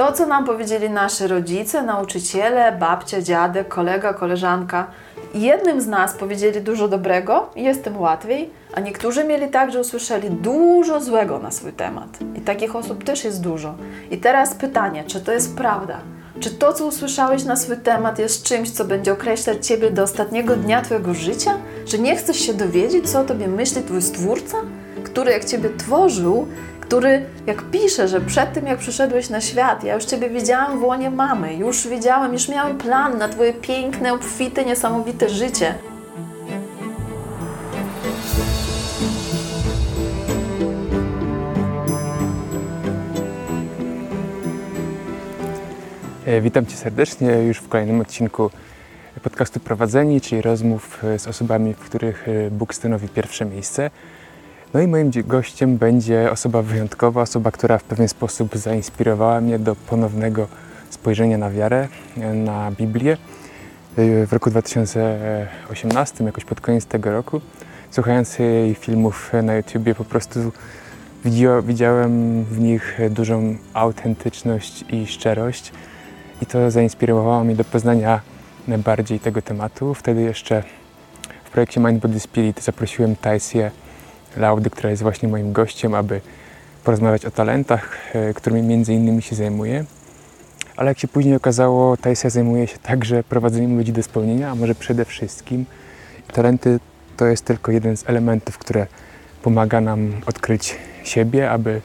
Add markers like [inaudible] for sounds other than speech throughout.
To, co nam powiedzieli nasi rodzice, nauczyciele, babcia, dziadek, kolega, koleżanka, jednym z nas powiedzieli dużo dobrego, jest tym łatwiej, a niektórzy mieli tak, że usłyszeli dużo złego na swój temat. I takich osób też jest dużo. I teraz pytanie, czy to jest prawda? Czy to, co usłyszałeś na swój temat, jest czymś, co będzie określać Ciebie do ostatniego dnia Twojego życia? Czy nie chcesz się dowiedzieć, co o Tobie myśli Twój Stwórca, który jak Ciebie tworzył, który jak pisze, że przed tym jak przyszedłeś na świat, ja już Ciebie widziałam w łonie mamy, już wiedziałam, już miałam plan na Twoje piękne, obfite, niesamowite życie. E, Witam Cię serdecznie już w kolejnym odcinku podcastu Prowadzeni, czyli rozmów e, z osobami, w których e, Bóg stanowi pierwsze miejsce. No i moim gościem będzie osoba wyjątkowa, osoba, która w pewien sposób zainspirowała mnie do ponownego spojrzenia na wiarę, e, na Biblię. E, W roku 2018, jakoś pod koniec tego roku, słuchając jej filmów na YouTubie, po prostu widzia- widziałem w nich dużą autentyczność i szczerość i to zainspirowało mnie do poznania bardziej tego tematu. Wtedy jeszcze w projekcie Mind Body Spirit zaprosiłem Tajsię Laudy, która jest właśnie moim gościem, aby porozmawiać o talentach, e, którymi między innymi się zajmuje. Ale jak się później okazało, Tajsia zajmuje się także prowadzeniem ludzi do spełnienia, a może przede wszystkim talenty to jest tylko jeden z elementów, które pomaga nam odkryć siebie, aby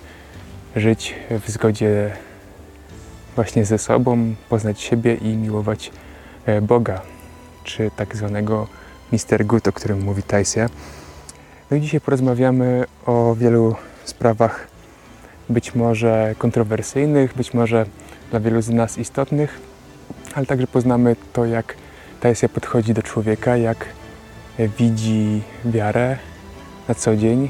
żyć w zgodzie właśnie ze sobą, poznać siebie i miłować e, Boga, czy tak zwanego Mr. Good, o którym mówi Tajsia. No i dzisiaj porozmawiamy o wielu sprawach być może kontrowersyjnych, być może dla wielu z nas istotnych, ale także poznamy to, jak Tajsia podchodzi do człowieka, jak widzi wiarę na co dzień.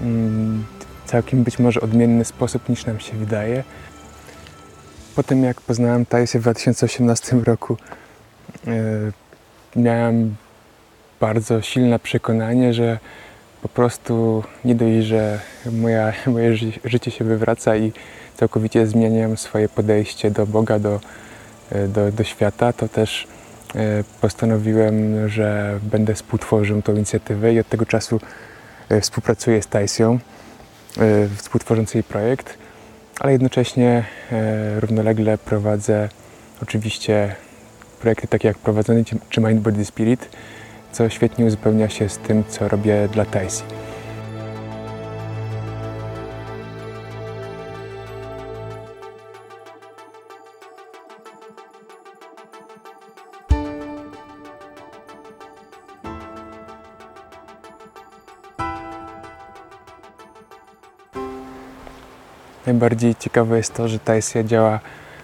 Mm, Całkiem być może odmienny sposób niż nam się wydaje. Po tym jak poznałem Tajsę w 2018 roku, e, miałem bardzo silne przekonanie, że po prostu nie dość, że moja, [laughs] moje ży- życie się wywraca i całkowicie zmieniam swoje podejście do Boga, do, e, do, do świata, to też e, postanowiłem, że będę współtworzył tą inicjatywę i od tego czasu e, współpracuję z Tajsją, współtworząc jej projekt ale jednocześnie równolegle prowadzę oczywiście projekty takie jak Prowadzony czy Mind Body Spirit, co świetnie uzupełnia się z tym, co robię dla Taisi. Najbardziej ciekawe jest to, że Taisia działa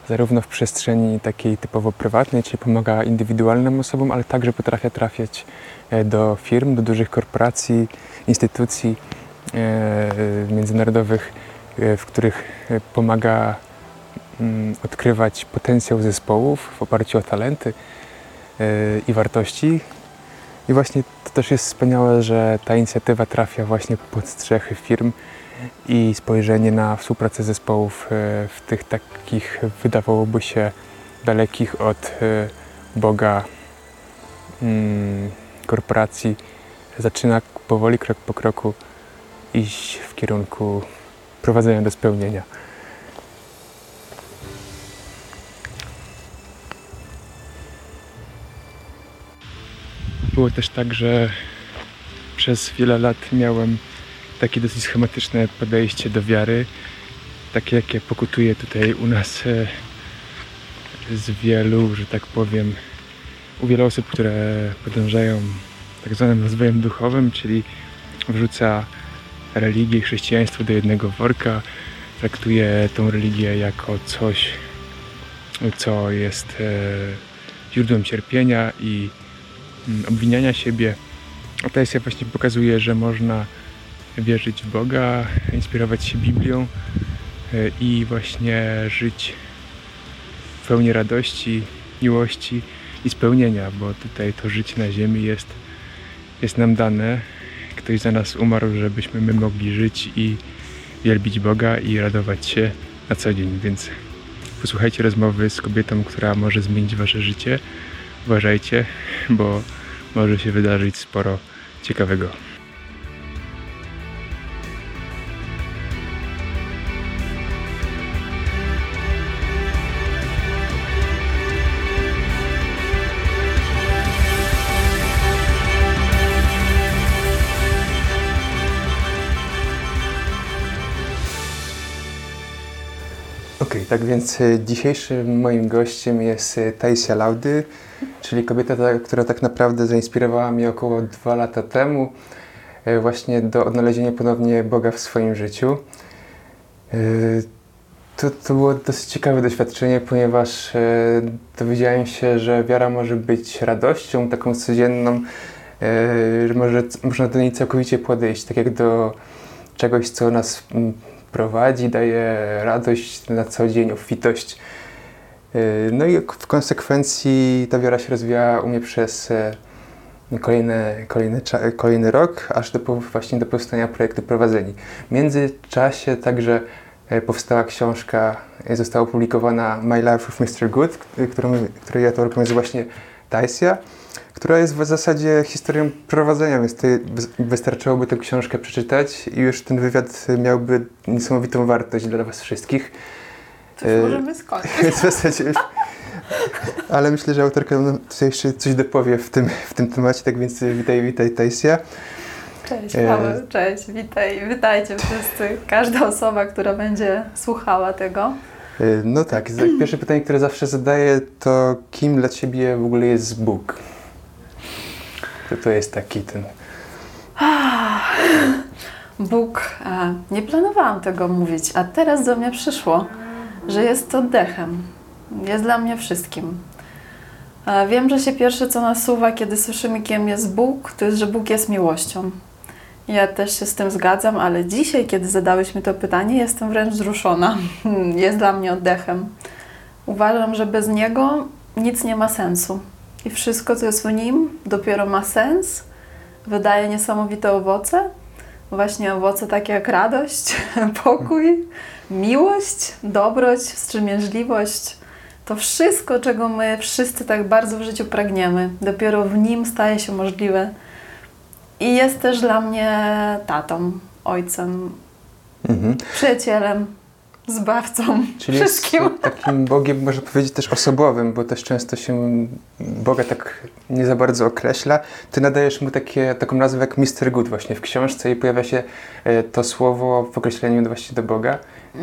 zarówno w przestrzeni takiej typowo prywatnej, czyli pomaga indywidualnym osobom, ale także potrafia trafiać e, do firm, do dużych korporacji, instytucji e, międzynarodowych, e, w których pomaga mm, odkrywać potencjał zespołów w oparciu o talenty i wartości. I właśnie to też jest wspaniałe, że ta inicjatywa trafia właśnie pod strzechy firm, i spojrzenie na współpracę zespołów e, w tych takich wydawałoby się dalekich od e, Boga mm, korporacji zaczyna powoli, krok po kroku iść w kierunku prowadzenia do spełnienia. Było też tak, że przez wiele lat miałem takie dosyć schematyczne podejście do wiary, takie jakie pokutuje tutaj u nas e, z wielu, że tak powiem, u wielu osób, które podążają tak zwanym rozwojem duchowym, czyli wrzuca religię i chrześcijaństwo do jednego worka, traktuje tą religię jako coś, co jest e, źródłem cierpienia i mm, obwiniania siebie. A ta właśnie pokazuje, że można wierzyć w Boga, inspirować się Biblią e, i właśnie żyć w pełni radości, miłości i spełnienia, bo tutaj to życie na ziemi jest, jest nam dane. Ktoś za nas umarł, żebyśmy my mogli żyć i wielbić Boga i radować się na co dzień, więc posłuchajcie rozmowy z kobietą, która może zmienić wasze życie. Uważajcie, bo może się wydarzyć sporo ciekawego. Tak więc e, dzisiejszym moim gościem jest e, Taisia Laudy, czyli kobieta, ta, która tak naprawdę zainspirowała mnie około dwa lata temu e, właśnie do odnalezienia ponownie Boga w swoim życiu. To, to było dosyć ciekawe doświadczenie, ponieważ dowiedziałem się, że wiara może być radością taką codzienną, że może, można do niej całkowicie podejść, tak jak do czegoś, co nas prowadzi, daje radość na co dzień, obfitość. Yy, No i w konsekwencji ta wiara się rozwijała u mnie przez kolejny, kolejny, kolejny rok, aż do, właśnie do powstania projektu Prowadzeni. W międzyczasie także e, powstała książka, e, została opublikowana My Life with Mr. Good, którą, której autorką jest właśnie Taisia, która jest w zasadzie historią prowadzenia, więc wys- wystarczyłoby tę książkę przeczytać i już ten wywiad miałby niesamowitą wartość dla Was wszystkich. To E, możemy skończyć. Więc [laughs] w zasadzie. Ale myślę, że autorka nam tutaj jeszcze coś dopowie w tym, w tym temacie, tak więc witaj, witaj Taisia. Cześć E, Paweł, cześć, witaj, witajcie wszyscy. Każda osoba, która będzie słuchała tego. Y, No tak, pierwsze pytanie, które zawsze zadaję, to kim dla Ciebie w ogóle jest Bóg? To, to jest taki ten... Bóg, e, nie planowałam tego mówić, a teraz do mnie przyszło, że jest oddechem. Jest dla mnie wszystkim. Wiem, że się pierwsze co nasuwa, kiedy słyszymy, kim jest Bóg, to jest, że Bóg jest miłością. Ja też się z tym zgadzam, ale dzisiaj, kiedy zadałeś mi to pytanie, jestem wręcz wzruszona. [laughs] Jest dla mnie oddechem. Uważam, że bez Niego nic nie ma sensu. I wszystko, co jest w Nim, dopiero ma sens, wydaje niesamowite owoce. Właśnie owoce takie jak radość, [laughs] pokój, miłość, dobroć, wstrzemięźliwość. To wszystko, czego my wszyscy tak bardzo w życiu pragniemy, dopiero w Nim staje się możliwe. I jest też dla mnie tatą, ojcem, Mhm. przyjacielem, zbawcą, [laughs] Czyli wszystkim. jest takim Bogiem, można powiedzieć, też osobowym, bo też często się Boga tak nie za bardzo określa. Ty nadajesz mu takie, taką nazwę jak Mr. Good właśnie w książce i pojawia się e, to słowo w określeniu właśnie do Boga. E,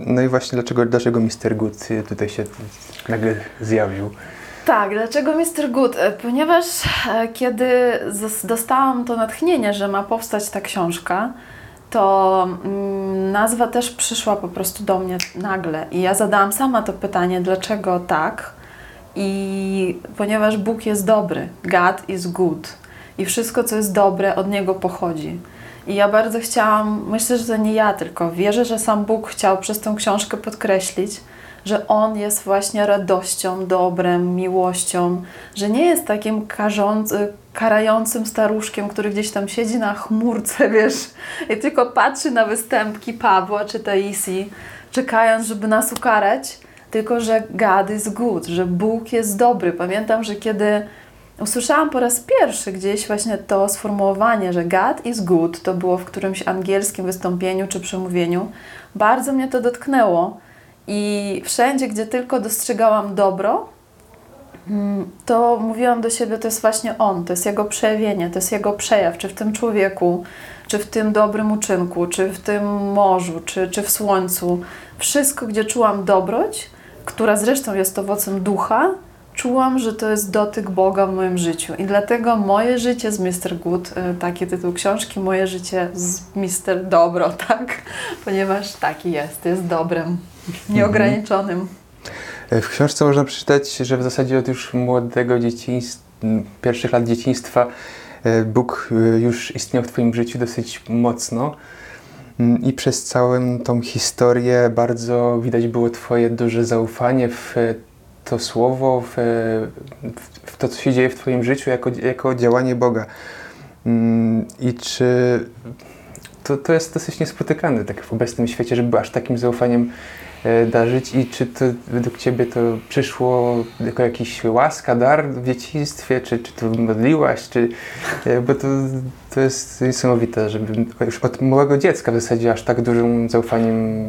No i właśnie dlaczego, dlaczego Mr. Good tutaj się nagle zjawił? Tak, dlaczego Mr. Good? E, Ponieważ kiedy dostałam to natchnienie, że ma powstać ta książka, to mm, nazwa też przyszła po prostu do mnie nagle. I ja zadałam sama to pytanie, dlaczego tak? I ponieważ Bóg jest dobry, God is good. I wszystko, co jest dobre, od Niego pochodzi. I ja bardzo chciałam, myślę, że to nie ja tylko, wierzę, że sam Bóg chciał przez tę książkę podkreślić, że On jest właśnie radością, dobrem, miłością, że nie jest takim karzący, karającym staruszkiem, który gdzieś tam siedzi na chmurce, [laughs] wiesz, i tylko patrzy na występki Pawła czy Taisi, czekając, żeby nas ukarać, tylko że God is good, że Bóg jest dobry. Pamiętam, że kiedy usłyszałam po raz pierwszy gdzieś właśnie to sformułowanie, że God is good, to było w którymś angielskim wystąpieniu czy przemówieniu, bardzo mnie to dotknęło. I wszędzie, gdzie tylko dostrzegałam dobro, mm, to mówiłam do siebie, to jest właśnie On, to jest Jego przejawienie, to jest Jego przejaw, czy w tym człowieku, czy w tym dobrym uczynku, czy w tym morzu, czy, czy w słońcu. Wszystko, gdzie czułam dobroć, która zresztą jest owocem ducha, czułam, że to jest dotyk Boga w moim życiu. I dlatego moje życie z Mr. Good, y, taki tytuł książki, moje życie z Mr. Dobro, [laughs] tak? Ponieważ taki jest, jest dobrem, [laughs] nieograniczonym. E, W książce można przeczytać, że w zasadzie od już młodego dzieciństwa, pierwszych lat dzieciństwa e, Bóg e, już istniał w Twoim życiu dosyć mocno. Mm, I przez całą tą historię bardzo widać było Twoje duże zaufanie w e, to słowo, w, w- to, co się dzieje w Twoim życiu jako, jako działanie Boga. Mm, I czy to, to jest dosyć niespotykane tak w obecnym świecie, żeby aż takim zaufaniem darzyć i czy to według Ciebie to przyszło jako jakiś łaska, dar w dzieciństwie, czy, czy to modliłaś, czy, e, bo to, to jest niesamowite, żeby już od małego dziecka w zasadzie aż tak dużym zaufaniem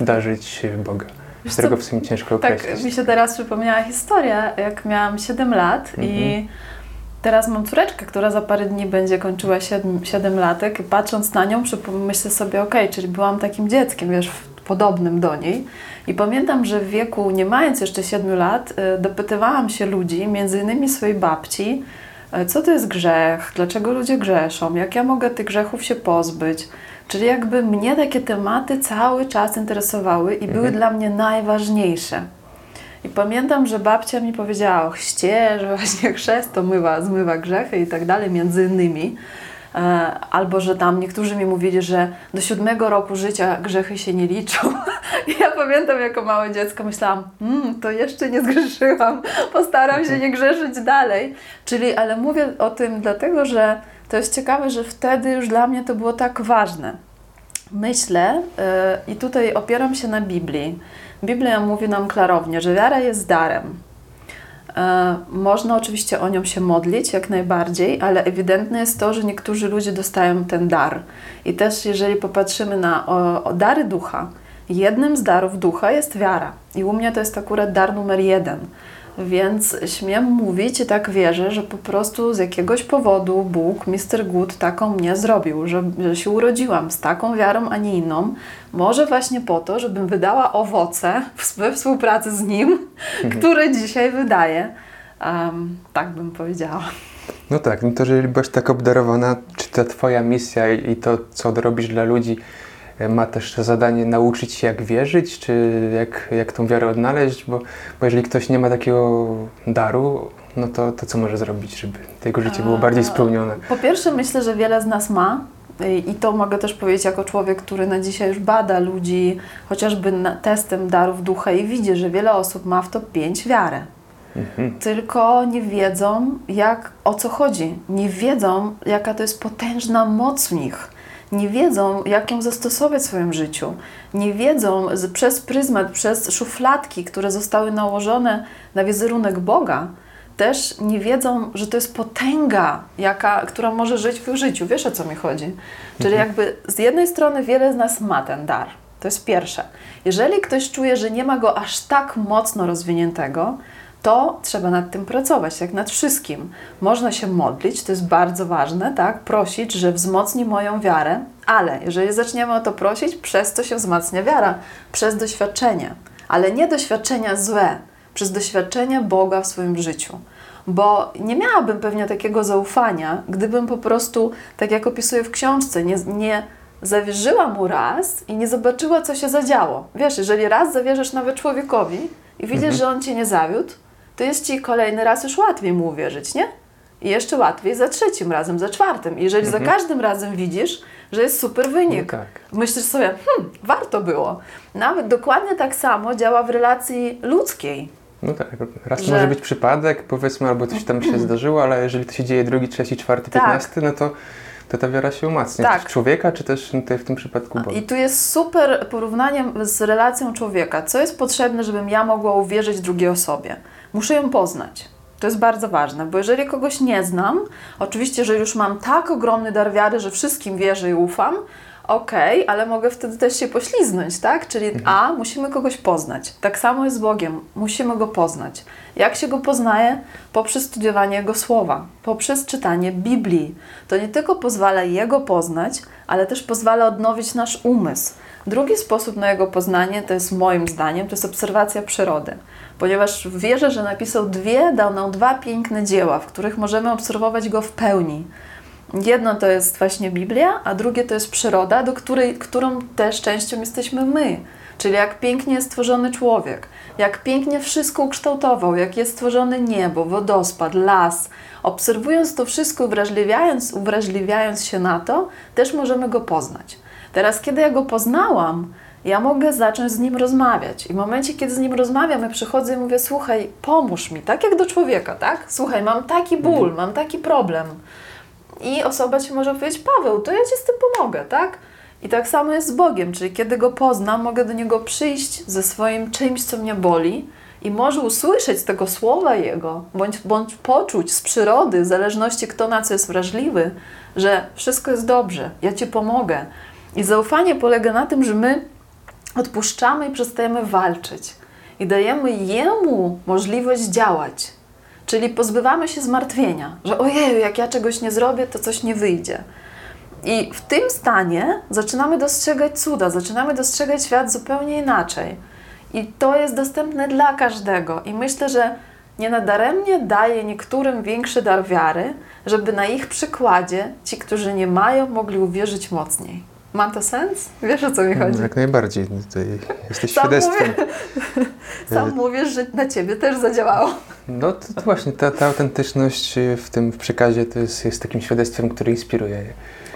darzyć Boga, Wiesz którego co, w sumie ciężko Tak, określić. mi się teraz przypomniała historia, jak miałam 7 lat i teraz mam córeczkę, która za parę dni będzie kończyła 7, 7 latek. I patrząc na nią myślę sobie, okej, czyli byłam takim dzieckiem, wiesz, w- podobnym do niej i pamiętam, że w wieku, nie mając jeszcze 7 lat, y, dopytywałam się ludzi, między innymi swojej babci, y, co to jest grzech, dlaczego ludzie grzeszą, jak ja mogę tych grzechów się pozbyć. Czyli jakby mnie takie tematy cały czas interesowały i były Mhm. dla mnie najważniejsze. I pamiętam, że babcia mi powiedziała o chrzcie, że [laughs] właśnie chrzest to mywa, zmywa grzechy i tak dalej, między innymi. E, Albo, że tam niektórzy mi mówili, że do siódmego roku życia grzechy się nie liczą. [laughs] Ja pamiętam, jako małe dziecko myślałam, mmm, to jeszcze nie zgrzeszyłam, postaram się nie grzeszyć dalej. Czyli, ale mówię o tym dlatego, że to jest ciekawe, że wtedy już dla mnie to było tak ważne. Myślę, yy, i tutaj opieram się na Biblii. Biblia mówi nam klarownie, że wiara jest darem. E, Można oczywiście o nią się modlić jak najbardziej, ale ewidentne jest to, że niektórzy ludzie dostają ten dar. I też jeżeli popatrzymy na o, o dary ducha, jednym z darów ducha jest wiara. I u mnie to jest akurat dar numer jeden. Więc śmiem mówić i tak wierzę, że po prostu z jakiegoś powodu Bóg, Mr. Good, taką mnie zrobił, że, że się urodziłam z taką wiarą, a nie inną. Może właśnie po to, żebym wydała owoce we współpracy z Nim, [laughs] które dzisiaj wydaję. Em, tak bym powiedziała. No tak, no to jeżeli byłaś tak obdarowana, czy ta Twoja misja i to, co robisz dla ludzi, ma też to zadanie nauczyć się, jak wierzyć, czy jak, jak tą wiarę odnaleźć, bo, bo jeżeli ktoś nie ma takiego daru, no to, to co może zrobić, żeby jego życie było bardziej spełnione? Po pierwsze, myślę, że wiele z nas ma. I to mogę też powiedzieć jako człowiek, który na dzisiaj już bada ludzi, chociażby testem darów ducha i widzi, że wiele osób ma w top 5 wiarę. Mhm. Tylko nie wiedzą, jak, o co chodzi. Nie wiedzą, jaka to jest potężna moc w nich. Nie wiedzą, jak ją zastosować w swoim życiu. Nie wiedzą przez pryzmat, przez szufladki, które zostały nałożone na wizerunek Boga, też nie wiedzą, że to jest potęga, jaka, która może żyć w ich życiu. Wiesz o co mi chodzi? Czyli jakby z jednej strony wiele z nas ma ten dar. To jest pierwsze. Jeżeli ktoś czuje, że nie ma go aż tak mocno rozwiniętego, to trzeba nad tym pracować, jak nad wszystkim. Można się modlić, to jest bardzo ważne, tak? Prosić, że wzmocni moją wiarę, ale jeżeli zaczniemy o to prosić, przez to się wzmacnia wiara, przez doświadczenie, ale nie doświadczenia złe, przez doświadczenie Boga w swoim życiu. Bo nie miałabym pewnie takiego zaufania, gdybym po prostu, tak jak opisuję w książce, nie, nie zawierzyła mu raz i nie zobaczyła, co się zadziało. Wiesz, jeżeli raz zawierzysz nawet człowiekowi i widzisz, Mhm. że on cię nie zawiódł, to jest ci kolejny raz już łatwiej mu uwierzyć, nie? I jeszcze łatwiej za trzecim razem, za czwartym. Jeżeli za każdym razem widzisz, że jest super wynik, No tak. myślisz sobie, hmm, warto było. Nawet dokładnie tak samo działa w relacji ludzkiej. No tak, raz Że- może być przypadek, powiedzmy, albo coś tam się [clears throat] zdarzyło, ale jeżeli to się dzieje drugi, trzeci, czwarty, Tak. piętnasty, no to, to ta wiara się umacnia. Tak. Czy człowieka, czy też tutaj w tym przypadku Boga. I tu jest super porównaniem z relacją człowieka. Co jest potrzebne, żebym ja mogła uwierzyć drugiej osobie? Muszę ją poznać. To jest bardzo ważne, bo jeżeli kogoś nie znam, oczywiście, że już mam tak ogromny dar wiary, że wszystkim wierzę i ufam, okej, ale mogę wtedy też się pośliznąć, tak? Czyli A, musimy kogoś poznać. Tak samo jest z Bogiem, musimy Go poznać. Jak się Go poznaje? Poprzez studiowanie Jego Słowa, poprzez czytanie Biblii. To nie tylko pozwala Jego poznać, ale też pozwala odnowić nasz umysł. Drugi sposób na Jego poznanie to jest moim zdaniem, to jest obserwacja przyrody. Ponieważ wierzę, że napisał dwie, dał nam dwa piękne dzieła, w których możemy obserwować Go w pełni. Jedno to jest właśnie Biblia, a drugie to jest przyroda, do której, którą też częścią jesteśmy my. Czyli jak pięknie jest stworzony człowiek, jak pięknie wszystko ukształtował, jak jest stworzone niebo, wodospad, las. Obserwując to wszystko, uwrażliwiając, uwrażliwiając się na to, też możemy go poznać. Teraz, kiedy ja go poznałam, ja mogę zacząć z nim rozmawiać. I w momencie, kiedy z nim rozmawiam, ja przychodzę i mówię: Słuchaj, pomóż mi, tak jak do człowieka, tak? Słuchaj, mam taki ból, mam taki problem. I osoba ci może powiedzieć: Paweł, to ja ci z tym pomogę, tak? I tak samo jest z Bogiem, czyli kiedy Go poznam, mogę do Niego przyjść ze swoim czymś, co mnie boli i może usłyszeć tego słowa Jego, bądź, bądź poczuć z przyrody, w zależności kto na co jest wrażliwy, że wszystko jest dobrze, ja Ci pomogę. I zaufanie polega na tym, że my odpuszczamy i przestajemy walczyć i dajemy Jemu możliwość działać. Czyli pozbywamy się zmartwienia, że ojej, jak ja czegoś nie zrobię, to coś nie wyjdzie. I w tym stanie zaczynamy dostrzegać cuda, zaczynamy dostrzegać świat zupełnie inaczej. I to jest dostępne dla każdego. I myślę, że nie nadaremnie daje niektórym większy dar wiary, żeby na ich przykładzie ci, którzy nie mają, mogli uwierzyć mocniej. Ma to sens? Wiesz o co mi chodzi? Jak najbardziej. No Tutaj jesteś Sam świadectwem. mówię- [laughs] Sam mówisz, że na ciebie też zadziałało. No to, to właśnie ta, ta autentyczność w tym w przekazie to jest, jest takim świadectwem, które inspiruje.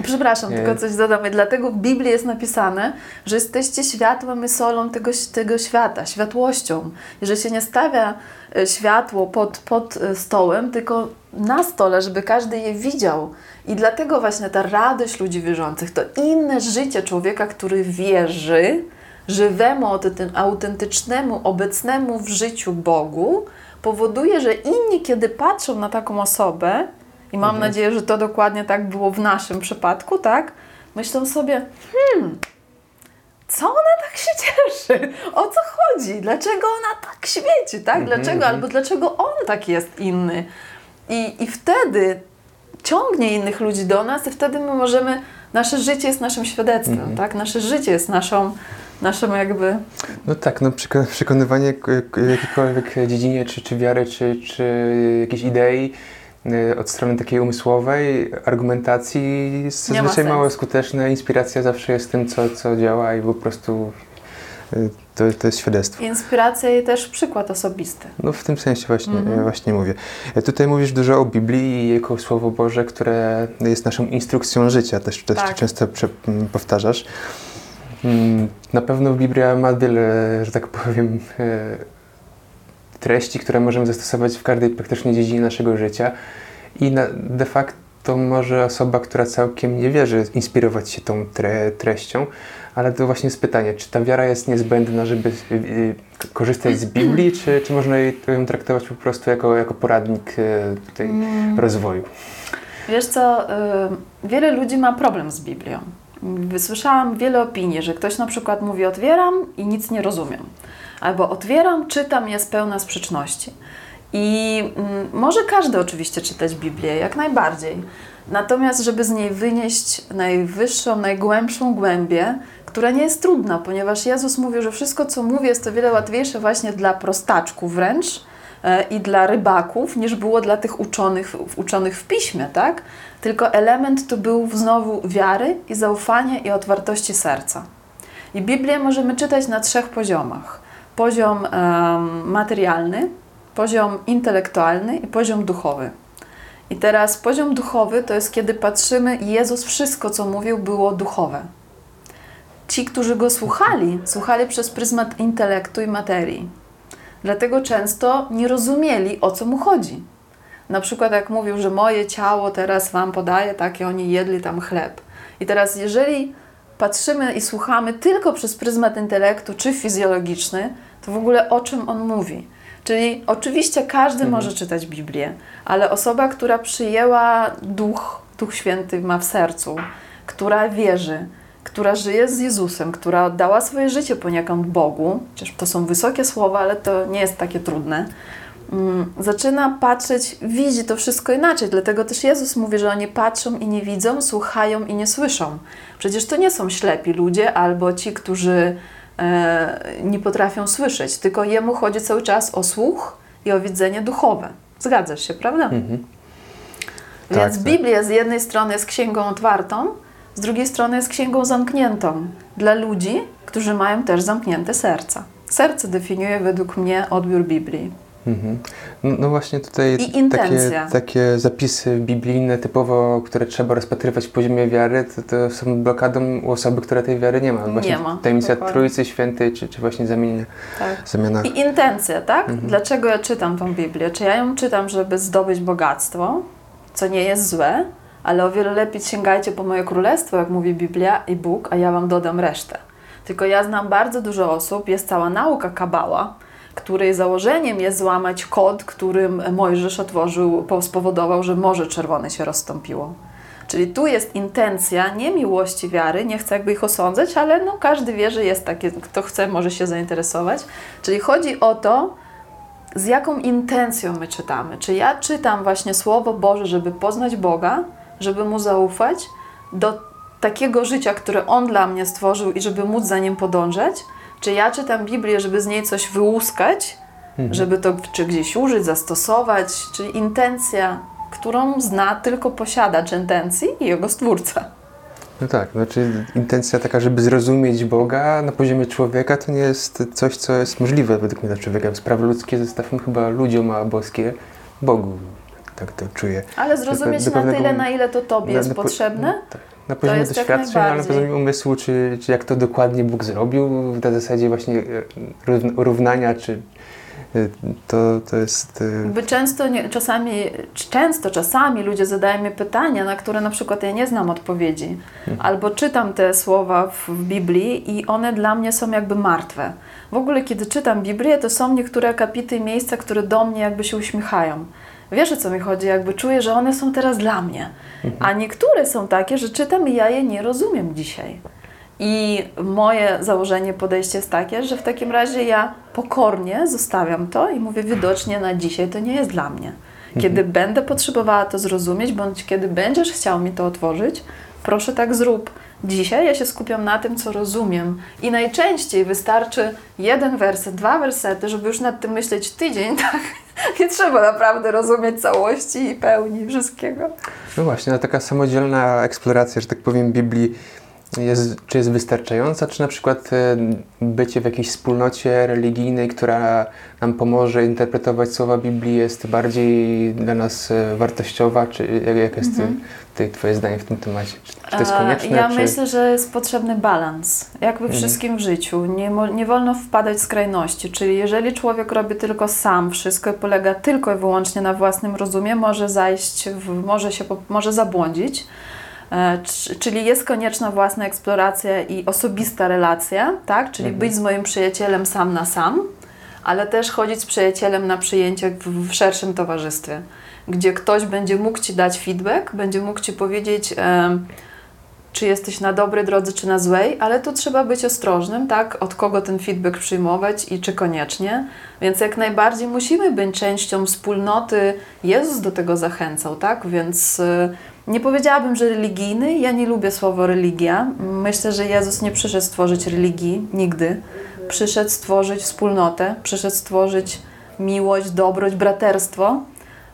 Przepraszam, Nie. tylko coś dodam. I dlatego w Biblii jest napisane, że jesteście światłem i solą tego, tego świata, światłością. I że się nie stawia e, światło pod, pod stołem, tylko na stole, żeby każdy je widział. I dlatego właśnie ta radość ludzi wierzących to inne życie człowieka, który wierzy, żywemu, autenty- autentycznemu, obecnemu w życiu Bogu, powoduje, że inni, kiedy patrzą na taką osobę, i mam Mhm. nadzieję, że to dokładnie tak było w naszym przypadku, tak? Myślą sobie, hmm, co ona tak się cieszy? O co chodzi? Dlaczego ona tak świeci, tak? Mhm, Dlaczego? Albo dlaczego on tak jest inny? I, I wtedy ciągnie innych ludzi do nas i wtedy my możemy, nasze życie jest naszym świadectwem, Mhm. tak? Nasze życie jest naszą, naszą jakby, No tak, no przeko- przekonywanie k- jakiejkolwiek dziedzinie, czy, czy wiary, czy, czy jakiejś idei y, od strony takiej umysłowej, argumentacji jest zazwyczaj mało skuteczne. Inspiracja zawsze jest tym, co, co działa i po prostu y, to, to jest świadectwo. inspiracja i też przykład osobisty. No w tym sensie właśnie, Mhm. właśnie mówię. E, Tutaj mówisz dużo o Biblii i jako Słowo Boże, które jest naszą instrukcją życia, też, też Tak. często powtarzasz. Mm, Na pewno Biblia ma wiele, że tak powiem, e, treści, które możemy zastosować w każdej praktycznie dziedzinie naszego życia i de facto może osoba, która całkiem nie wierzy, inspirować się tą tre, treścią, ale to właśnie jest pytanie, czy ta wiara jest niezbędna, żeby y, y, korzystać z Biblii, czy, czy można ją traktować po prostu jako, jako poradnik y, tutaj rozwoju? Wiesz co, wiele ludzi ma problem z Biblią. Wysłyszałam wiele opinii, że ktoś na przykład mówi otwieram i nic nie rozumiem. Albo otwieram, czytam, jest pełna sprzeczności. I mm, może każdy oczywiście czytać Biblię, jak najbardziej. Natomiast, żeby z niej wynieść najwyższą, najgłębszą głębię, która nie jest trudna, ponieważ Jezus mówił, że wszystko, co mówię, jest o wiele łatwiejsze właśnie dla prostaczków wręcz, e, i dla rybaków, niż było dla tych uczonych, uczonych w piśmie, tak? Tylko element to był znowu wiary i zaufania i otwartości serca. I Biblię możemy czytać na trzech poziomach. Poziom materialny, poziom intelektualny i poziom duchowy. I teraz poziom duchowy to jest kiedy patrzymy Jezus wszystko, co mówił, było duchowe. Ci, którzy Go słuchali, słuchali przez pryzmat intelektu i materii. Dlatego często nie rozumieli, o co mu chodzi. Na przykład jak mówił, że moje ciało teraz Wam podaje, tak, i oni jedli tam chleb. I teraz jeżeli patrzymy i słuchamy tylko przez pryzmat intelektu czy fizjologiczny, to w ogóle o czym on mówi? Czyli oczywiście każdy może czytać Biblię, ale osoba, która przyjęła Duch, Duch Święty ma w sercu, która wierzy, która żyje z Jezusem, która oddała swoje życie poniekąd Bogu, chociaż to są wysokie słowa, ale to nie jest takie trudne, mm, zaczyna patrzeć, widzi to wszystko inaczej. Dlatego też Jezus mówi, że oni patrzą i nie widzą, słuchają i nie słyszą. Przecież to nie są ślepi ludzie albo ci, którzy nie potrafią słyszeć, tylko Jemu chodzi cały czas o słuch i o widzenie duchowe. Zgadzasz się, prawda? Mhm. Więc Tak, tak. Biblia z jednej strony jest księgą otwartą, z drugiej strony jest księgą zamkniętą dla ludzi, którzy mają też zamknięte serca. Serce definiuje według mnie odbiór Biblii. Mhm. No, no właśnie tutaj takie, takie zapisy biblijne typowo, które trzeba rozpatrywać w poziomie wiary, to, to są blokadą u osoby, która tej wiary nie ma. Właśnie Nie ma, Tajemnica dokładnie. Trójcy Świętej, czy, czy właśnie zamienienia, Tak. zamiana. I intencja, tak? Mhm. Dlaczego ja czytam tą Biblię? Czy ja ją czytam, żeby zdobyć bogactwo, co nie jest złe, ale o wiele lepiej sięgajcie po moje królestwo, jak mówi Biblia i Bóg, a ja wam dodam resztę. Tylko ja znam bardzo dużo osób, jest cała nauka kabała, której założeniem jest złamać kod, którym Mojżesz otworzył, spowodował, że Morze Czerwone się rozstąpiło. Czyli tu jest intencja nie miłości wiary, nie chcę jakby ich osądzać, ale no każdy wie, że jest takie, kto chce, może się zainteresować. Czyli chodzi o to, z jaką intencją my czytamy. Czy ja czytam właśnie Słowo Boże, żeby poznać Boga, żeby Mu zaufać, do takiego życia, które On dla mnie stworzył i żeby móc za Nim podążać? Czy ja czytam Biblię, żeby z niej coś wyłuskać, Mhm. żeby to czy gdzieś użyć, zastosować? Czyli intencja, którą zna tylko posiadacz intencji i jego stwórca. No tak, znaczy intencja taka, żeby zrozumieć Boga na poziomie człowieka, to nie jest coś, co jest możliwe według mnie dla człowieka. Sprawy ludzkie zostawmy chyba ludziom, a boskie Bogu. Tak to czuję. Ale zrozumieć na tyle, na ile to Tobie jest potrzebne? Tak. Na poziomie doświadczeń, ale na poziomie umysłu, czy, czy jak to dokładnie Bóg zrobił, na zasadzie właśnie e, równa- równania, czy e, to, to jest... e, Jakby często, nie, czasami, często, czasami ludzie zadają mi pytania, na które na przykład ja nie znam odpowiedzi. Albo czytam te słowa w, w Biblii i one dla mnie są jakby martwe. W ogóle, kiedy czytam Biblię, to są niektóre akapity i miejsca, które do mnie jakby się uśmiechają. Wiesz o co mi chodzi? Jakby czuję, że one są teraz dla mnie. A niektóre są takie, że czytam i ja je nie rozumiem dzisiaj. I moje założenie, podejście jest takie, że w takim razie ja pokornie zostawiam to i mówię, widocznie na dzisiaj to nie jest dla mnie. Kiedy będę potrzebowała to zrozumieć, bądź kiedy będziesz chciał mi to otworzyć, proszę tak zrób. Dzisiaj ja się skupiam na tym, co rozumiem. I najczęściej wystarczy jeden werset, dwa wersety, żeby już nad tym myśleć tydzień, [laughs] tak? Nie trzeba naprawdę rozumieć całości i pełni wszystkiego. No właśnie, no taka samodzielna eksploracja, że tak powiem, Biblii jest, czy jest wystarczająca, czy na przykład e, bycie w jakiejś wspólnocie religijnej, która nam pomoże interpretować słowa Biblii jest bardziej dla nas e, wartościowa, czy jak, jest Mhm. ty, Twoje zdanie w tym temacie? Czy, czy to jest E, konieczne? Ja czy... myślę, że jest potrzebny balans. Jak we Mhm. wszystkim w życiu. Nie, nie wolno wpadać w skrajności. Czyli jeżeli człowiek robi tylko sam wszystko i polega tylko i wyłącznie na własnym rozumie, może zajść, w, może się może zabłądzić. E, Czyli jest konieczna własna eksploracja i osobista relacja, tak? Czyli Mhm. być z moim przyjacielem sam na sam, ale też chodzić z przyjacielem na przyjęcie w, w szerszym towarzystwie, gdzie ktoś będzie mógł Ci dać feedback, będzie mógł Ci powiedzieć, em, czy jesteś na dobrej drodze, czy na złej, ale tu trzeba być ostrożnym, tak? Od kogo ten feedback przyjmować i czy koniecznie. Więc jak najbardziej musimy być częścią wspólnoty. Jezus do tego zachęcał, tak? Więc y, nie powiedziałabym, że religijny. Ja nie lubię słowa religia. Myślę, że Jezus nie przyszedł stworzyć religii nigdy. Przyszedł stworzyć wspólnotę, przyszedł stworzyć miłość, dobroć, braterstwo,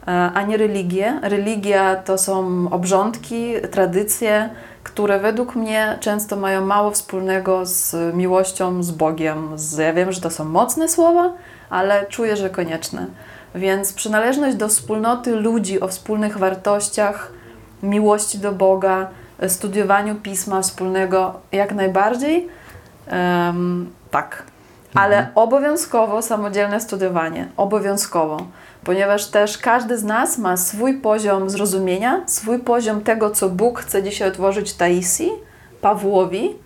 e, a nie religię. Religia to są obrządki, tradycje, które według mnie często mają mało wspólnego z miłością, z Bogiem. Ja wiem, że to są mocne słowa, ale czuję, że konieczne. Więc przynależność do wspólnoty ludzi o wspólnych wartościach, miłości do Boga, e, studiowaniu pisma wspólnego jak najbardziej. Em, tak. Ale obowiązkowo samodzielne studiowanie. Obowiązkowo. Ponieważ też każdy z nas ma swój poziom zrozumienia, swój poziom tego, co Bóg chce dzisiaj otworzyć Taisi, Pawłowi,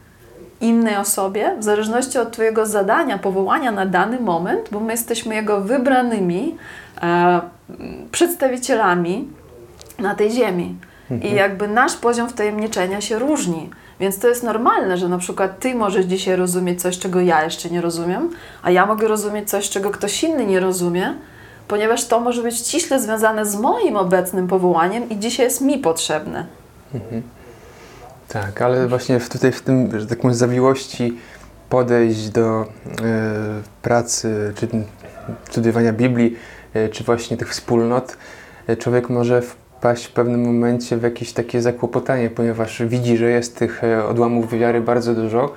innej osobie, w zależności od Twojego zadania, powołania na dany moment, bo my jesteśmy Jego wybranymi e, przedstawicielami na tej ziemi. I jakby nasz poziom wtajemniczenia się różni. Więc to jest normalne, że na przykład Ty możesz dzisiaj rozumieć coś, czego ja jeszcze nie rozumiem, a ja mogę rozumieć coś, czego ktoś inny nie rozumie, ponieważ to może być ściśle związane z moim obecnym powołaniem i dzisiaj jest mi potrzebne. Tak, ale właśnie w, tutaj w tym, że tak powiem, zawiłości podejść do e, pracy, czy studiowania Biblii, e, czy właśnie tych wspólnot, e, człowiek może wpaść w pewnym momencie w jakieś takie zakłopotanie, ponieważ widzi, że jest tych e, odłamów wiary bardzo dużo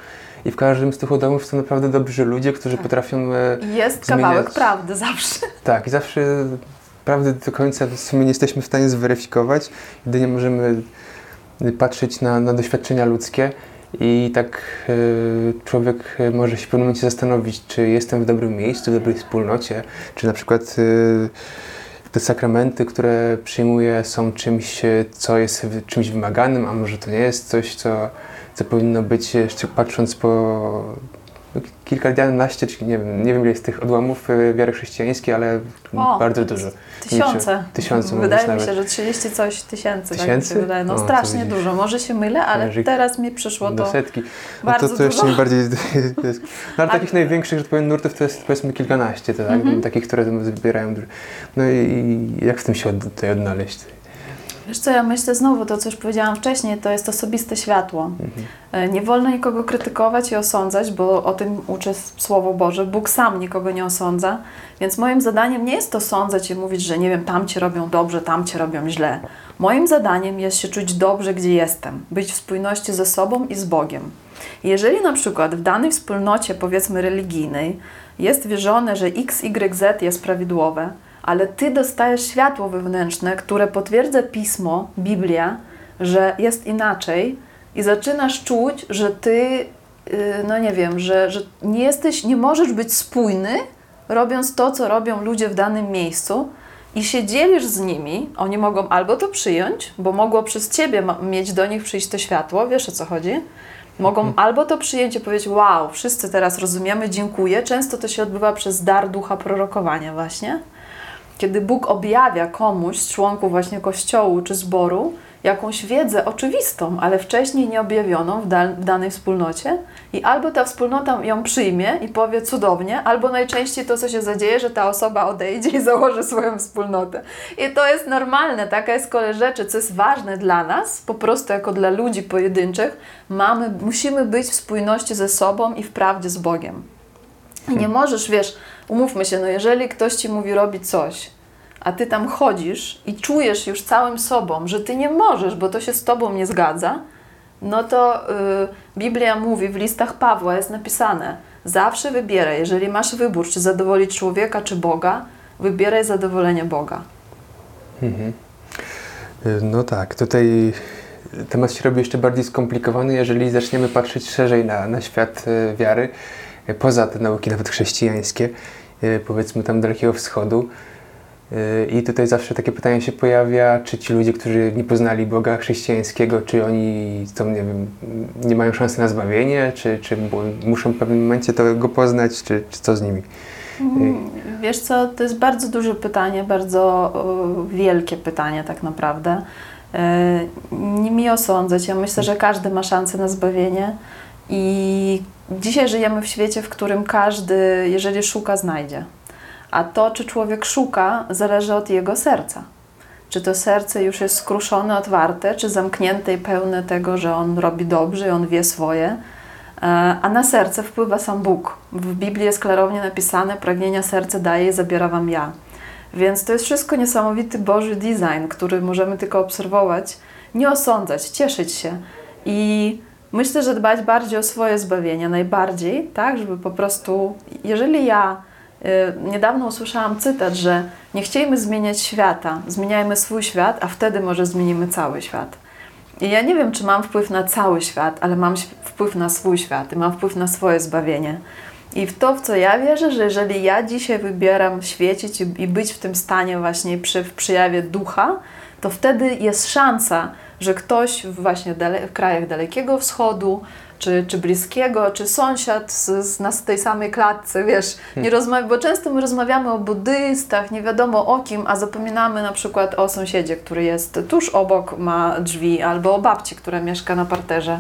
i w każdym z tych odłamów są naprawdę dobrzy ludzie, którzy potrafią... E, Jest Zmieniać- kawałek prawdy zawsze. tak, i zawsze prawdy do końca w sumie nie jesteśmy w stanie zweryfikować. Jedynie możemy patrzeć na, na doświadczenia ludzkie i tak e, człowiek może się w pewnym momencie zastanowić, czy jestem w dobrym miejscu, w dobrej wspólnocie, czy na przykład te sakramenty, które przyjmuję, są czymś, e, co jest czymś wymaganym, a może to nie jest coś, co, co powinno być, jeszcze patrząc po kilkanaście, czy nie wiem, nie wiem ile jest tych odłamów e, wiary chrześcijańskiej, ale O, bardzo dużo. Tysiące. Tysiące Wydaje mi się, że 30 coś tysięcy. Tak Tysięcy? się wydaje. No O, strasznie dużo. Może się mylę, ale Jeżeli- teraz mi przyszło Do setki. No to, to jeszcze dużo. nie bardziej. [laughs] No ale takich największych, że tak powiem, nurtów to jest powiedzmy kilkanaście, to, tak? Mhm. takich, które zbierają. dużo. No i, i jak w tym się od, tutaj odnaleźć? Wiesz co, ja myślę znowu to, co już powiedziałam wcześniej, to jest osobiste światło. E, Nie wolno nikogo krytykować i osądzać, bo o tym uczy Słowo Boże. Bóg sam nikogo nie osądza, więc moim zadaniem nie jest osądzać i mówić, że nie wiem, tamci robią dobrze, tamci robią źle. Moim zadaniem jest się czuć dobrze, gdzie jestem, być w spójności ze sobą i z Bogiem. Jeżeli na przykład w danej wspólnocie, powiedzmy religijnej, jest wierzone, że X, Y, Z jest prawidłowe, ale ty dostajesz światło wewnętrzne, które potwierdza pismo, Biblia, że jest inaczej, i zaczynasz czuć, że ty, yy, no nie wiem, że, że nie jesteś, nie możesz być spójny, robiąc to, co robią ludzie w danym miejscu, i się dzielisz z nimi, oni mogą albo to przyjąć, bo mogło przez ciebie mieć do nich przyjść to światło, wiesz o co chodzi? Mogą albo to przyjąć i powiedzieć, wow, wszyscy teraz rozumiemy, dziękuję. Często to się odbywa przez dar ducha prorokowania właśnie. Kiedy Bóg objawia komuś z członków właśnie kościołu czy zboru jakąś wiedzę oczywistą, ale wcześniej nie objawioną w, dal- w danej wspólnocie i albo ta wspólnota ją przyjmie i powie cudownie, albo najczęściej to, co się zadzieje, że ta osoba odejdzie i założy swoją wspólnotę. I to jest normalne, taka jest kolej rzeczy, co jest ważne dla nas, po prostu jako dla ludzi pojedynczych, mamy, musimy być w spójności ze sobą i w prawdzie z Bogiem. I nie możesz, wiesz, umówmy się, no jeżeli ktoś ci mówi robić coś, a ty tam chodzisz i czujesz już całym sobą, że ty nie możesz, bo to się z tobą nie zgadza, no to y, Biblia mówi, w listach Pawła jest napisane, zawsze wybieraj, jeżeli masz wybór, czy zadowolić człowieka, czy Boga, wybieraj zadowolenie Boga. Mhm. Y, No tak, tutaj temat się robi jeszcze bardziej skomplikowany, jeżeli zaczniemy patrzeć szerzej na, na świat y, wiary, poza te nauki nawet chrześcijańskie, y, powiedzmy tam Dalekiego Wschodu. Y, I tutaj zawsze takie pytanie się pojawia, czy ci ludzie, którzy nie poznali Boga chrześcijańskiego, czy oni to, nie wiem, nie mają szansy na zbawienie, czy, czy mu- muszą w pewnym momencie to go poznać, czy, czy co z nimi? Mm, Wiesz co, to jest bardzo duże pytanie, bardzo e, wielkie pytanie tak naprawdę. E, Nie mi osądzać, ja myślę, że każdy ma szansę na zbawienie i dzisiaj żyjemy w świecie, w którym każdy, jeżeli szuka, znajdzie. A to, czy człowiek szuka, zależy od jego serca. Czy to serce już jest skruszone, otwarte, czy zamknięte i pełne tego, że on robi dobrze i on wie swoje, E, a na serce wpływa sam Bóg. W Biblii jest klarownie napisane: Pragnienia serce daje i zabiera wam ja. Więc to jest wszystko niesamowity Boży design, który możemy tylko obserwować, nie osądzać, cieszyć się. I myślę, że dbać bardziej o swoje zbawienie, najbardziej, tak, żeby po prostu, jeżeli ja y, niedawno usłyszałam cytat, że nie chciejmy zmieniać świata, zmieniajmy swój świat, a wtedy może zmienimy cały świat. I ja nie wiem, czy mam wpływ na cały świat, ale mam wpływ na swój świat i mam wpływ na swoje zbawienie. I w to, w co ja wierzę, że jeżeli ja dzisiaj wybieram świecić i, i być w tym stanie właśnie przy, w przyjawie ducha, to wtedy jest szansa, że ktoś w właśnie w krajach Dalekiego Wschodu, czy, czy bliskiego, czy sąsiad z, z nas tej samej klatce, wiesz, nie rozmawia, bo często my rozmawiamy o buddystach, nie wiadomo o kim, a zapominamy na przykład o sąsiedzie, który jest tuż obok, ma drzwi, albo o babci, która mieszka na parterze.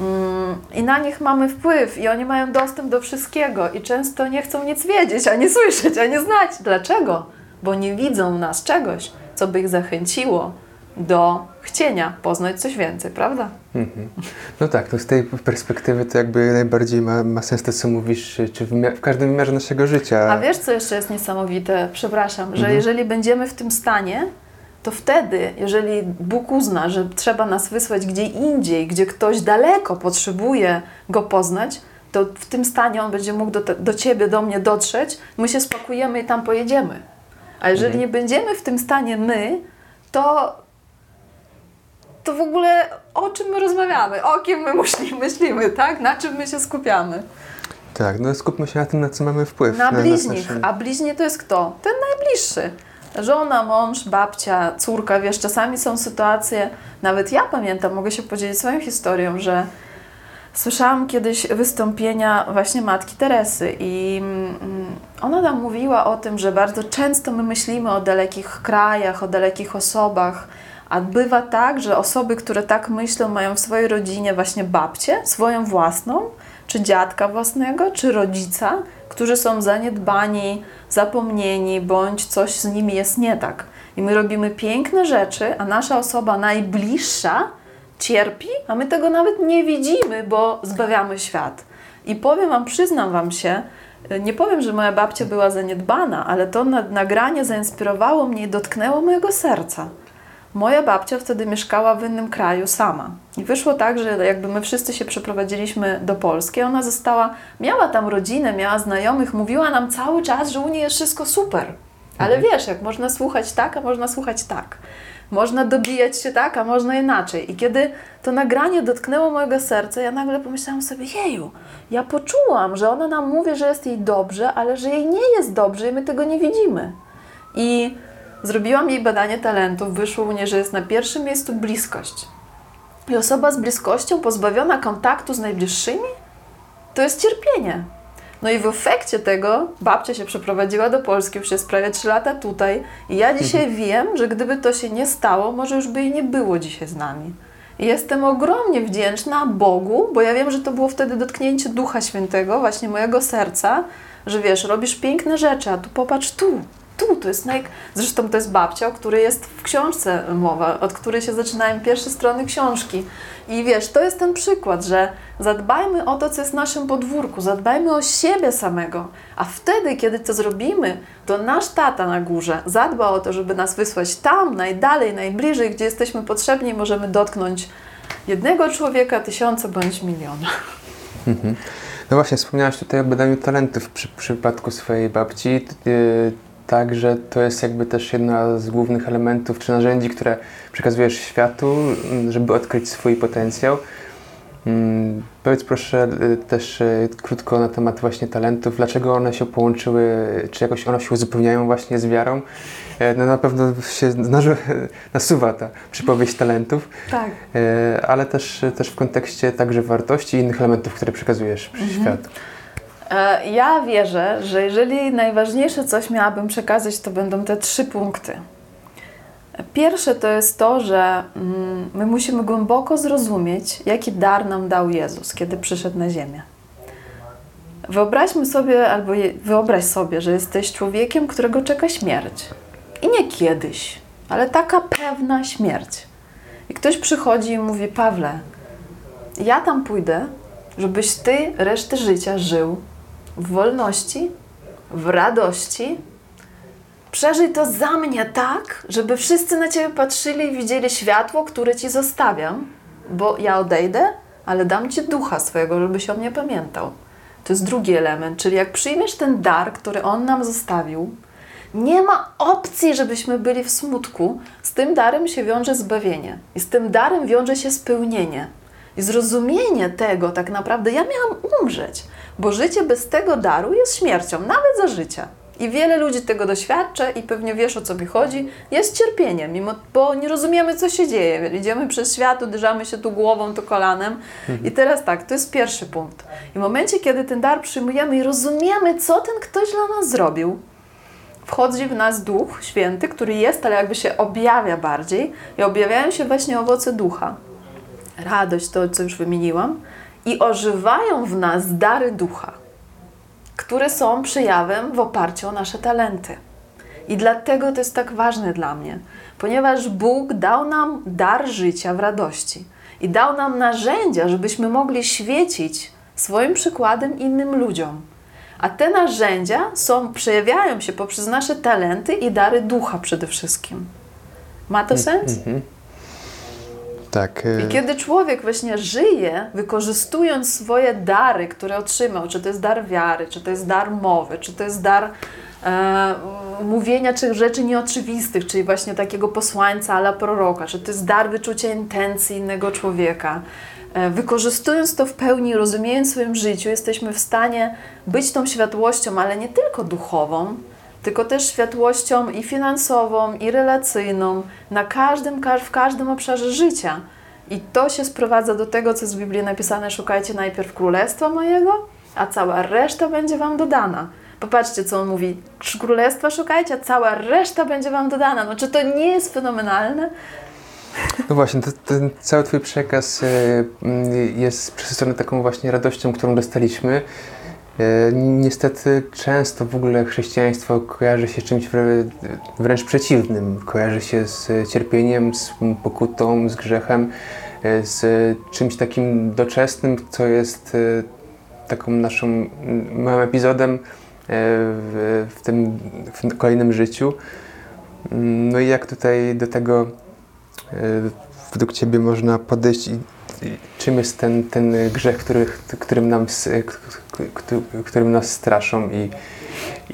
Mm, I na nich mamy wpływ i oni mają dostęp do wszystkiego i często nie chcą nic wiedzieć, ani słyszeć, ani znać. Dlaczego? Bo nie widzą nas czegoś, co by ich zachęciło do chcienia poznać coś więcej, prawda? Mhm. No tak, to z tej perspektywy to jakby najbardziej ma, ma sens to, co mówisz, czy, w, w każdym wymiarze naszego życia. A wiesz, co jeszcze jest niesamowite? Przepraszam, że Mhm. jeżeli będziemy w tym stanie, to wtedy, jeżeli Bóg uzna, że trzeba nas wysłać gdzie indziej, gdzie ktoś daleko potrzebuje go poznać, to w tym stanie on będzie mógł do, te, do ciebie, do mnie dotrzeć, my się spakujemy i tam pojedziemy. A jeżeli Mhm. nie będziemy w tym stanie my, to, to w ogóle o czym my rozmawiamy? O kim my myślimy, tak? Na czym my się skupiamy? Tak, no skupmy się na tym, na co mamy wpływ. Na nas bliźnich. A bliźnie to jest kto? Ten najbliższy. Żona, mąż, babcia, córka, wiesz, czasami są sytuacje, nawet ja pamiętam, mogę się podzielić swoją historią, że słyszałam kiedyś wystąpienia właśnie matki Teresy i mm, ona tam mówiła o tym, że bardzo często my myślimy o dalekich krajach, o dalekich osobach, a bywa tak, że osoby, które tak myślą, mają w swojej rodzinie właśnie babcię, swoją własną, czy dziadka własnego, czy rodzica, którzy są zaniedbani, zapomnieni, bądź coś z nimi jest nie tak. I my robimy piękne rzeczy, a nasza osoba najbliższa cierpi, a my tego nawet nie widzimy, bo zbawiamy świat. I powiem Wam, przyznam Wam się, nie powiem, że moja babcia była zaniedbana, ale to nagranie zainspirowało mnie i dotknęło mojego serca. Moja babcia wtedy mieszkała w innym kraju sama. I wyszło tak, że jakby my wszyscy się przeprowadziliśmy do Polski, ona została, miała tam rodzinę, miała znajomych, mówiła nam cały czas, że u niej jest wszystko super. Ale Mhm. wiesz, jak można słuchać tak, a można słuchać tak. Można dobijać się tak, a można inaczej. I kiedy to nagranie dotknęło mojego serca, ja nagle pomyślałam sobie, jeju, ja poczułam, że ona nam mówi, że jest jej dobrze, ale że jej nie jest dobrze i my tego nie widzimy. I zrobiłam jej badanie talentów, wyszło u niej, że jest na pierwszym miejscu bliskość. I osoba z bliskością pozbawiona kontaktu z najbliższymi, to jest cierpienie. No i w efekcie tego babcia się przeprowadziła do Polski, już jest prawie 3 lata tutaj i ja dzisiaj wiem, że gdyby to się nie stało, może już by jej nie było dzisiaj z nami. I jestem ogromnie wdzięczna Bogu, bo ja wiem, że to było wtedy dotknięcie Ducha Świętego, właśnie mojego serca, że wiesz, robisz piękne rzeczy, a tu popatrz tu, tu, to jest naj... Zresztą to jest babcia, o której jest w książce mowa, od której się zaczynają pierwsze strony książki. I wiesz, to jest ten przykład, że zadbajmy o to, co jest w naszym podwórku, zadbajmy o siebie samego, a wtedy, kiedy to zrobimy, to nasz tata na górze zadba o to, żeby nas wysłać tam, najdalej, najbliżej, gdzie jesteśmy potrzebni, możemy dotknąć jednego człowieka, tysiąca bądź miliona. No właśnie, wspomniałaś tutaj o badaniu talentów przy, przy przypadku swojej babci. Także to jest jakby też jedna z głównych elementów czy narzędzi, które przekazujesz światu, mm, żeby odkryć swój potencjał. Mm, Powiedz proszę y, też y, krótko na temat właśnie talentów, dlaczego one się połączyły, czy jakoś one się uzupełniają właśnie z wiarą. E, No na pewno się [laughs] nasuwa ta przypowieść talentów, Tak. e, ale też, też w kontekście także wartości i innych elementów, które przekazujesz przy światu. E, Ja wierzę, że jeżeli najważniejsze coś miałabym przekazać, to będą te trzy punkty. Pierwsze to jest to, że mm, my musimy głęboko zrozumieć, jaki dar nam dał Jezus, kiedy przyszedł na ziemię. Wyobraźmy sobie, albo wyobraź sobie, że jesteś człowiekiem, którego czeka śmierć. I nie kiedyś, ale taka pewna śmierć. I ktoś przychodzi i mówi: Pawle, ja tam pójdę, żebyś ty resztę życia żył w wolności, w radości. Przeżyj to za mnie tak, żeby wszyscy na ciebie patrzyli i widzieli światło, które ci zostawiam, bo ja odejdę, ale dam ci ducha swojego, żebyś o mnie pamiętał. To jest drugi element, czyli jak przyjmiesz ten dar, który on nam zostawił, nie ma opcji, żebyśmy byli w smutku. Z tym darem się wiąże zbawienie, i z tym darem wiąże się spełnienie. I zrozumienie tego, tak naprawdę, ja miałam umrzeć, bo życie bez tego daru jest śmiercią, nawet za życia. I wiele ludzi tego doświadcza i pewnie wiesz o co mi chodzi, jest cierpienie, mimo, bo nie rozumiemy co się dzieje. Idziemy przez świat, uderzamy się tu głową, tu kolanem. I teraz tak, to jest pierwszy punkt. I w momencie, kiedy ten dar przyjmujemy i rozumiemy, co ten ktoś dla nas zrobił, wchodzi w nas Duch Święty, który jest, ale jakby się objawia bardziej i objawiają się właśnie owoce Ducha. Radość, to co już wymieniłam, i ożywają w nas dary Ducha, które są przejawem w oparciu o nasze talenty. I dlatego to jest tak ważne dla mnie, ponieważ Bóg dał nam dar życia w radości i dał nam narzędzia, żebyśmy mogli świecić swoim przykładem innym ludziom. A te narzędzia są, przejawiają się poprzez nasze talenty i dary ducha przede wszystkim. Ma to sens? Mhm. Tak. y, I kiedy człowiek właśnie żyje, wykorzystując swoje dary, które otrzymał, czy to jest dar wiary, czy to jest dar mowy, czy to jest dar e, mówienia czy rzeczy nieoczywistych, czyli właśnie takiego posłańca ala proroka, czy to jest dar wyczucia intencji innego człowieka. E, wykorzystując to w pełni, rozumiejąc w swoim życiu, jesteśmy w stanie być tą światłością, ale nie tylko duchową, tylko też światłością i finansową, i relacyjną na każdym, każ- w każdym obszarze życia. I to się sprowadza do tego, co jest w Biblii napisane: szukajcie najpierw królestwa mojego, a cała reszta będzie wam dodana. Popatrzcie, co on mówi. Królestwa szukajcie, a cała reszta będzie wam dodana. No czy to nie jest fenomenalne? No właśnie, to, ten cały Twój przekaz e, jest przesycony taką właśnie radością, którą dostaliśmy. E, Niestety często w ogóle chrześcijaństwo kojarzy się z czymś wrę- wręcz przeciwnym. Kojarzy się z cierpieniem, z pokutą, z grzechem, e, z czymś takim doczesnym, co jest e, taką naszą małym epizodem w, tym w kolejnym życiu. Mm, No i jak tutaj do tego według Ciebie można podejść czym jest ten, ten grzech, który, którym, nam, którym nas straszą i,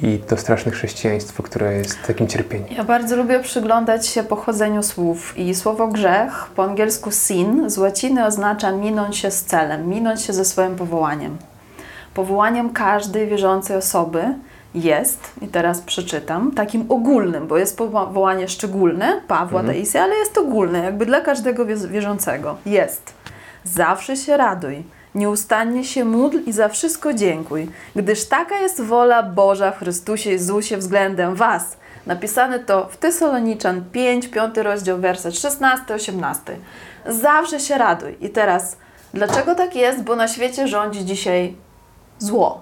i to straszne chrześcijaństwo, które jest takim cierpieniem. Ja bardzo lubię przyglądać się pochodzeniu słów i słowo grzech po angielsku sin z łaciny oznacza minąć się z celem, minąć się ze swoim powołaniem. Powołaniem każdej wierzącej osoby jest, i teraz przeczytam, takim ogólnym, bo jest powołanie szczególne, Pawła Mhm. Ale jest ogólne, jakby dla każdego wierzącego. Jest. Zawsze się raduj, nieustannie się módl i za wszystko dziękuj, gdyż taka jest wola Boża w Chrystusie Jezusie względem Was. Napisane to w Tesaloniczan 5, 5 rozdział, werset 16-18. Zawsze się raduj. I teraz, dlaczego tak jest? Bo na świecie rządzi dzisiaj zło.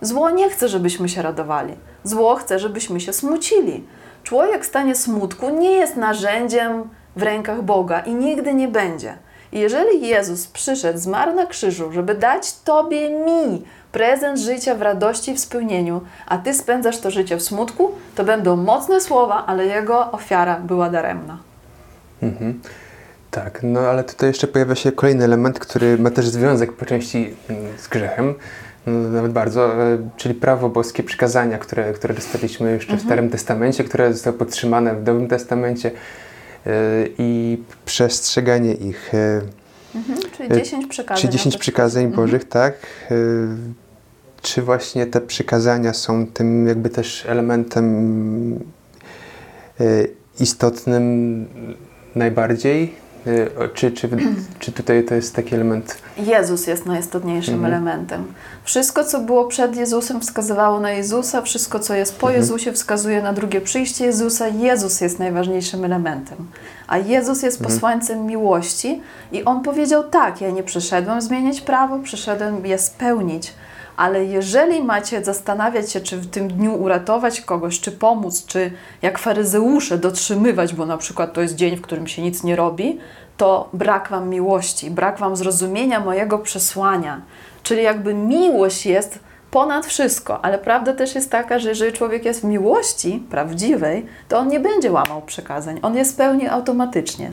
Zło nie chce, żebyśmy się radowali. Zło chce, żebyśmy się smucili. Człowiek w stanie smutku nie jest narzędziem w rękach Boga i nigdy nie będzie. Jeżeli Jezus przyszedł, zmarł na krzyżu, żeby dać Tobie, mi prezent życia w radości i w spełnieniu, a Ty spędzasz to życie w smutku, to będą mocne słowa, ale Jego ofiara była daremna. Mhm. Tak, no ale tutaj jeszcze pojawia się kolejny element, który ma też związek po części mm, z grzechem, no, nawet bardzo, e, czyli prawo boskie, przykazania, które, które dostaliśmy jeszcze w Starym Testamencie, które zostały podtrzymane w Nowym Testamencie i przestrzeganie ich. e, Mhm, czyli E, 10 przykazań. Czy 10 na to- przykazań Mhm. Bożych, tak? Y, Czy właśnie te przykazania są tym jakby też elementem y, istotnym najbardziej? Y, Czy, czy, czy tutaj to jest taki element? Jezus jest najistotniejszym Mhm. elementem. Wszystko, co było przed Jezusem, wskazywało na Jezusa, wszystko, co jest po Mhm. Jezusie, wskazuje na drugie przyjście Jezusa. Jezus jest najważniejszym elementem. A Jezus jest Mhm. posłańcem miłości i On powiedział tak, ja nie przyszedłem zmieniać prawo, przyszedłem je spełnić. Ale jeżeli macie zastanawiać się, czy w tym dniu uratować kogoś, czy pomóc, czy jak faryzeusze dotrzymywać, bo na przykład to jest dzień, w którym się nic nie robi, to brak wam miłości, brak wam zrozumienia mojego przesłania. Czyli jakby miłość jest ponad wszystko, ale prawda też jest taka, że jeżeli człowiek jest w miłości prawdziwej, to on nie będzie łamał przekazań, on je spełni automatycznie.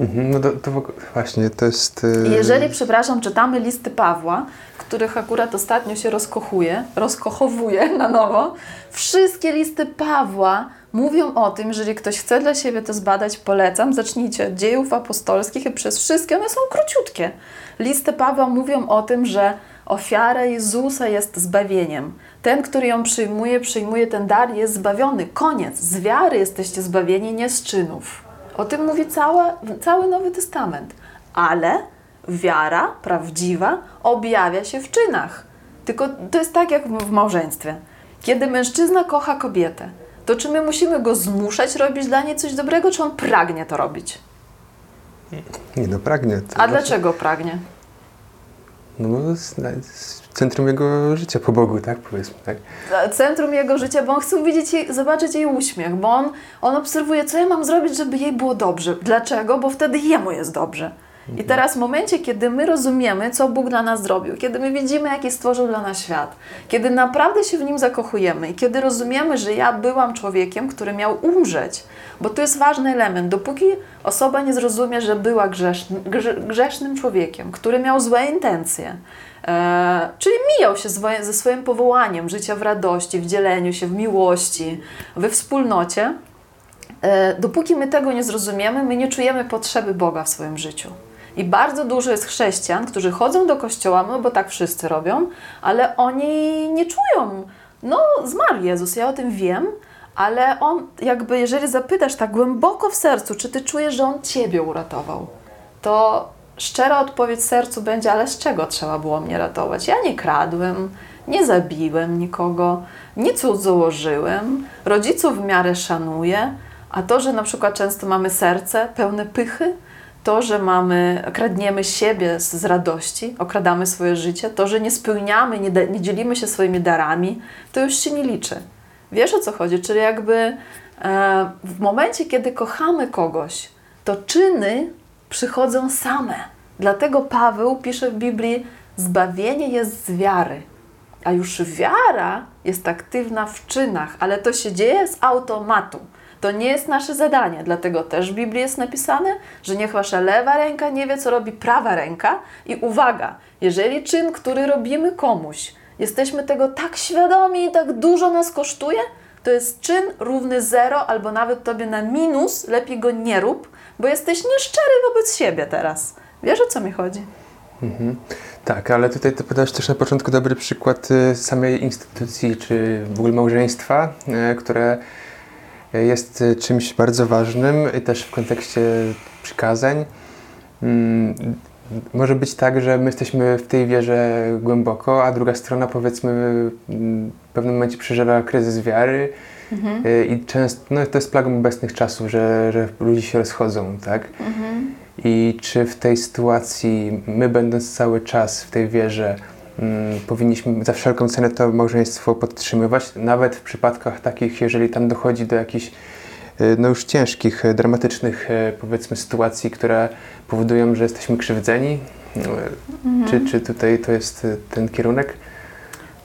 Mhm, No to, to właśnie, to jest... y, I jeżeli, przepraszam, czytamy listy Pawła, których akurat ostatnio się rozkochuje, rozkochowuje [laughs] na nowo, wszystkie listy Pawła mówią o tym, jeżeli ktoś chce dla siebie to zbadać, polecam, zacznijcie od dziejów apostolskich i przez wszystkie, one są króciutkie. Listy Pawła mówią o tym, że ofiara Jezusa jest zbawieniem. Ten, który ją przyjmuje, przyjmuje ten dar, jest zbawiony. Koniec. Z wiary jesteście zbawieni, nie z czynów. O tym mówi cała, cały Nowy Testament. Ale wiara prawdziwa objawia się w czynach. Tylko to jest tak jak w małżeństwie. Kiedy mężczyzna kocha kobietę, to czy my musimy go zmuszać robić dla niej coś dobrego, czy on pragnie to robić? Nie no, pragnie. To A dlaczego pragnie? No bo centrum jego życia po Bogu, tak powiedzmy, tak? Centrum jego życia, bo on chce widzieć jej, zobaczyć jej uśmiech, bo on, on obserwuje, co ja mam zrobić, żeby jej było dobrze. Dlaczego? Bo wtedy jemu jest dobrze. I teraz w momencie, kiedy my rozumiemy, co Bóg dla nas zrobił, kiedy my widzimy, jaki stworzył dla nas świat, kiedy naprawdę się w nim zakochujemy i kiedy rozumiemy, że ja byłam człowiekiem, który miał umrzeć, bo to jest ważny element. Dopóki osoba nie zrozumie, że była grzeszny, grze, grzesznym człowiekiem, który miał złe intencje, czyli mijał się ze swoim powołaniem życia w radości, w dzieleniu się, w miłości, we wspólnocie, E, dopóki my tego nie zrozumiemy, my nie czujemy potrzeby Boga w swoim życiu. I bardzo dużo jest chrześcijan, którzy chodzą do kościoła, no bo tak wszyscy robią, ale oni nie czują No, zmarł Jezus, ja o tym wiem, ale on, jakby, jeżeli zapytasz tak głęboko w sercu, czy ty czujesz, że on ciebie uratował, to szczera odpowiedź sercu będzie, ale z czego trzeba było mnie ratować? Ja nie kradłem, nie zabiłem nikogo, nie cudzołożyłem, rodziców w miarę szanuję, a to, że na przykład często mamy serce pełne pychy, to, że mamy, kradniemy siebie z, z radości, okradamy swoje życie, to, że nie spełniamy, nie, nie dzielimy się swoimi darami, to już się nie liczy. Wiesz o co chodzi? Czyli jakby e, w momencie, kiedy kochamy kogoś, to czyny przychodzą same. Dlatego Paweł pisze w Biblii: Zbawienie jest z wiary, a już wiara jest aktywna w czynach, ale to się dzieje z automatu. To nie jest nasze zadanie, dlatego też w Biblii jest napisane, że niech wasza lewa ręka nie wie, co robi prawa ręka. I uwaga, jeżeli czyn, który robimy komuś, jesteśmy tego tak świadomi i tak dużo nas kosztuje, to jest czyn równy zero albo nawet tobie na minus, lepiej go nie rób, bo jesteś nieszczery wobec siebie teraz. Wiesz o co mi chodzi? Mhm. Tak, ale tutaj to podałeś też na początku dobry przykład y, samej instytucji, czy w ogóle małżeństwa, y, które jest y, czymś bardzo ważnym i też w kontekście przykazań. Mm, Może być tak, że my jesteśmy w tej wierze głęboko, a druga strona powiedzmy w pewnym momencie przeżywa kryzys wiary y, i często, no to jest plagą obecnych czasów, że, że ludzie się rozchodzą, tak? I czy w tej sytuacji my, będąc cały czas w tej wierze, mm, powinniśmy za wszelką cenę to małżeństwo podtrzymywać, nawet w przypadkach takich, jeżeli tam dochodzi do jakichś y, no już ciężkich, y, dramatycznych y, powiedzmy sytuacji, które powodują, że jesteśmy krzywdzeni? Y, Czy, czy tutaj to jest ten kierunek?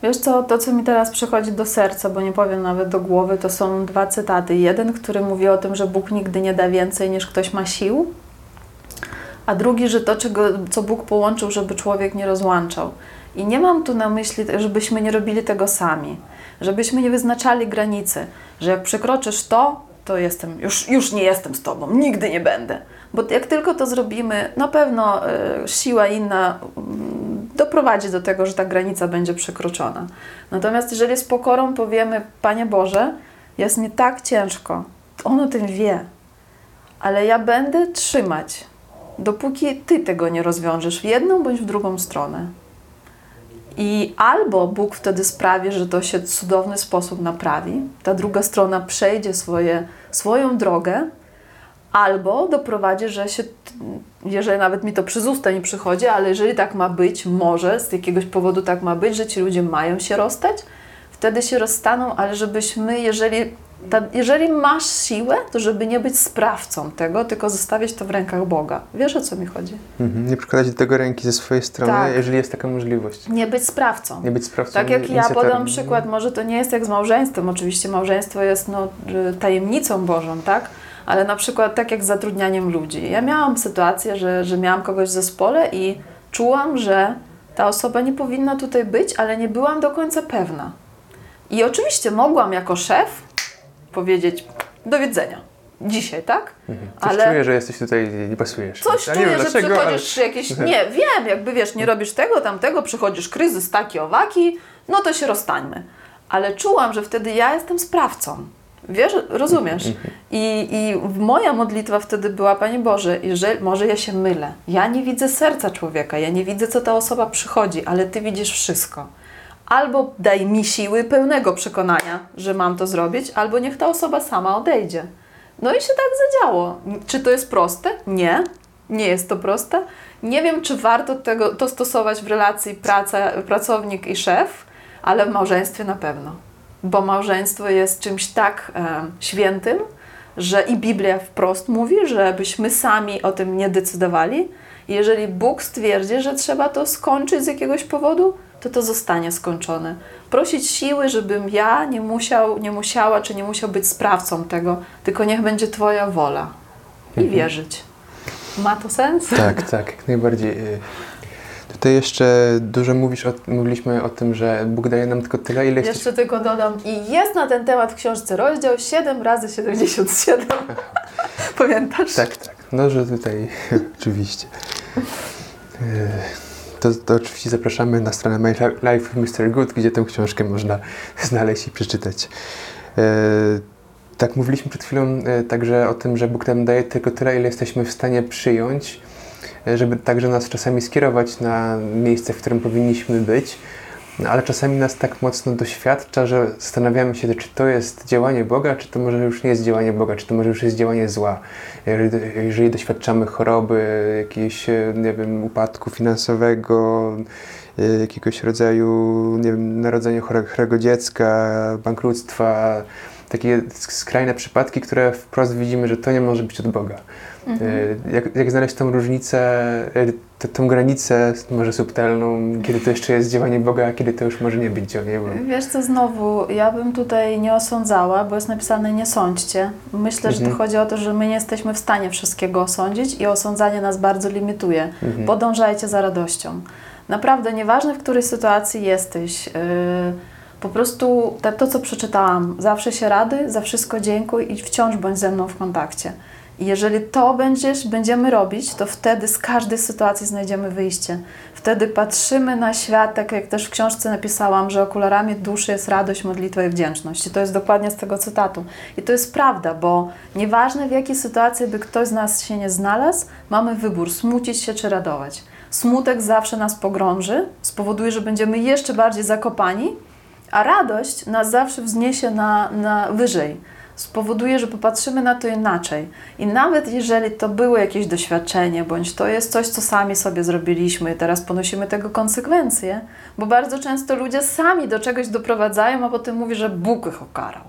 Wiesz co, to co mi teraz przychodzi do serca, bo nie powiem nawet do głowy, to są dwa cytaty. Jeden, który mówi o tym, że Bóg nigdy nie da więcej niż ktoś ma sił, a drugi, że to, czego, co Bóg połączył, żeby człowiek nie rozłączał. I nie mam tu na myśli, żebyśmy nie robili tego sami, żebyśmy nie wyznaczali granicy, że jak przekroczysz to, to jestem, już, już nie jestem z Tobą, nigdy nie będę. Bo jak tylko to zrobimy, na pewno e, siła inna mm, doprowadzi do tego, że ta granica będzie przekroczona. Natomiast jeżeli z pokorą powiemy, Panie Boże, jest mi tak ciężko, On o tym wie, ale ja będę trzymać, dopóki Ty tego nie rozwiążesz w jedną bądź w drugą stronę. I albo Bóg wtedy sprawi, że to się w cudowny sposób naprawi, ta druga strona przejdzie swoje, swoją drogę, albo doprowadzi, że się, jeżeli nawet mi to przez usta nie przychodzi, ale jeżeli tak ma być, może z jakiegoś powodu tak ma być, że ci ludzie mają się rozstać, wtedy się rozstaną, ale żebyśmy, jeżeli, ta, jeżeli masz siłę, to żeby nie być sprawcą tego, tylko zostawiać to w rękach Boga. Wiesz o co mi chodzi? Mhm. Nie przykładać do tego ręki ze swojej strony, Tak. jeżeli jest taka możliwość. Nie być sprawcą. Nie być sprawcą. Tak jak ja podam przykład, może to nie jest jak z małżeństwem, oczywiście małżeństwo jest no, tajemnicą Bożą, tak? Ale na przykład tak jak z zatrudnianiem ludzi. Ja miałam sytuację, że, że miałam kogoś w zespole i czułam, że ta osoba nie powinna tutaj być, ale nie byłam do końca pewna. I oczywiście mogłam jako szef powiedzieć do widzenia. Dzisiaj, tak? Mhm. Coś Ale- czuję, że jesteś tutaj, nie pasujesz. Coś Ja czuję, nie wiem że dlaczego, przychodzisz jakieś. [laughs] Nie, wiem, jakby wiesz, nie robisz tego, tamtego, przychodzisz kryzys taki, owaki, no to się rozstańmy. Ale czułam, że wtedy ja jestem sprawcą. Wiesz, rozumiesz? I, I moja modlitwa wtedy była, Panie Boże, jeżeli, może ja się mylę. Ja nie widzę serca człowieka, ja nie widzę, co ta osoba przychodzi, ale Ty widzisz wszystko. Albo daj mi siły pełnego przekonania, że mam to zrobić, albo niech ta osoba sama odejdzie. No i się tak zadziało. Czy to jest proste? Nie. Nie jest to proste. Nie wiem, czy warto tego, to stosować w relacji praca, pracownik i szef, ale w małżeństwie na pewno. Bo małżeństwo jest czymś tak e, świętym, że i Biblia wprost mówi, żebyśmy sami o tym nie decydowali. Jeżeli Bóg stwierdzi, że trzeba to skończyć z jakiegoś powodu, to to zostanie skończone. Prosić siły, żebym ja nie musiał, nie musiała, czy nie musiał być sprawcą tego, tylko niech będzie Twoja wola. I wierzyć. Ma to sens? Tak, tak, jak najbardziej. Y, Tutaj jeszcze dużo mówisz, o, mówiliśmy o tym, że Bóg daje nam tylko tyle, ile. Jeszcze tylko dodam, i jest na ten temat w książce rozdział 7 razy 77. [laughs] Pamiętasz? Tak, tak. No, że tutaj [laughs] oczywiście. To, to oczywiście zapraszamy na stronę My Life Mr. Good, gdzie tę książkę można [laughs] znaleźć i przeczytać. E, tak, mówiliśmy przed chwilą e, także o tym, że Bóg nam daje tylko tyle, ile jesteśmy w stanie przyjąć, e, żeby także nas czasami skierować na miejsce, w którym powinniśmy być. No, ale czasami nas tak mocno doświadcza, że zastanawiamy się, czy to jest działanie Boga, czy to może już nie jest działanie Boga, czy to może już jest działanie zła. Jeżeli, jeżeli doświadczamy choroby, jakiegoś, nie wiem, upadku finansowego, jakiegoś rodzaju, nie wiem, narodzenia chorego dziecka, bankructwa, takie skrajne przypadki, które wprost widzimy, że to nie może być od Boga. Mhm. E, jak, jak, znaleźć tą różnicę, e, tą granicę może subtelną, kiedy to jeszcze jest działanie Boga, a kiedy to już może nie być działanie Boga? Wiesz co, znowu, ja bym tutaj nie osądzała, bo jest napisane nie sądźcie. Myślę, mhm. że to chodzi o to, że my nie jesteśmy w stanie wszystkiego osądzić i osądzanie nas bardzo limituje. Mhm. Podążajcie za radością. Naprawdę, nieważne w której sytuacji jesteś, yy, po prostu to, to, co przeczytałam, zawsze się rady, za wszystko dziękuj i wciąż bądź ze mną w kontakcie. I jeżeli to będziesz, będziemy robić, to wtedy z każdej sytuacji znajdziemy wyjście. Wtedy patrzymy na świat, tak jak też w książce napisałam, że okularami duszy jest radość, modlitwa i wdzięczność. I to jest dokładnie z tego cytatu. I to jest prawda, bo nieważne w jakiej sytuacji by ktoś z nas się nie znalazł, mamy wybór, smucić się czy radować. Smutek zawsze nas pogrąży, spowoduje, że będziemy jeszcze bardziej zakopani, a radość nas zawsze wzniesie na, na wyżej spowoduje, że popatrzymy na to inaczej. I nawet jeżeli to było jakieś doświadczenie, bądź to jest coś, co sami sobie zrobiliśmy, teraz ponosimy tego konsekwencje, bo bardzo często ludzie sami do czegoś doprowadzają, a potem mówi, że Bóg ich okarał.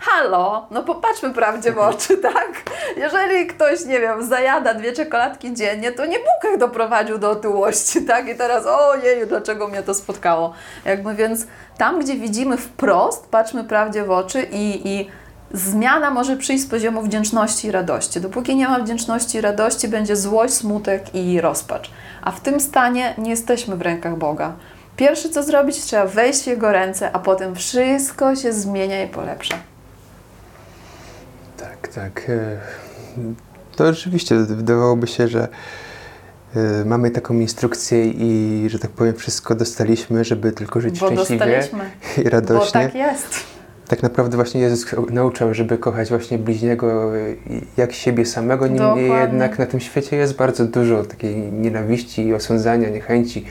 Halo, no popatrzmy prawdzie w [laughs] oczy, tak? Jeżeli ktoś, nie wiem, zajada dwie czekoladki dziennie, to nie Bóg ich doprowadził do otyłości, [laughs] tak? I teraz, ojej, dlaczego mnie to spotkało? Jakby więc tam, gdzie widzimy wprost, patrzmy prawdzie w oczy i, i Zmiana może przyjść z poziomu wdzięczności i radości. Dopóki nie ma wdzięczności i radości, będzie złość, smutek i rozpacz. A w tym stanie nie jesteśmy w rękach Boga. Pierwsze co zrobić, trzeba wejść w Jego ręce, a potem wszystko się zmienia i polepsza. Tak, tak. E, to rzeczywiście wydawałoby się, że e, mamy taką instrukcję i, że tak powiem, wszystko dostaliśmy, żeby tylko żyć Bo szczęśliwie dostaliśmy. i radośnie. Bo tak jest tak naprawdę właśnie Jezus nauczał, żeby kochać właśnie bliźniego jak siebie samego. Niemniej jednak na tym świecie jest bardzo dużo takiej nienawiści, osądzania, niechęci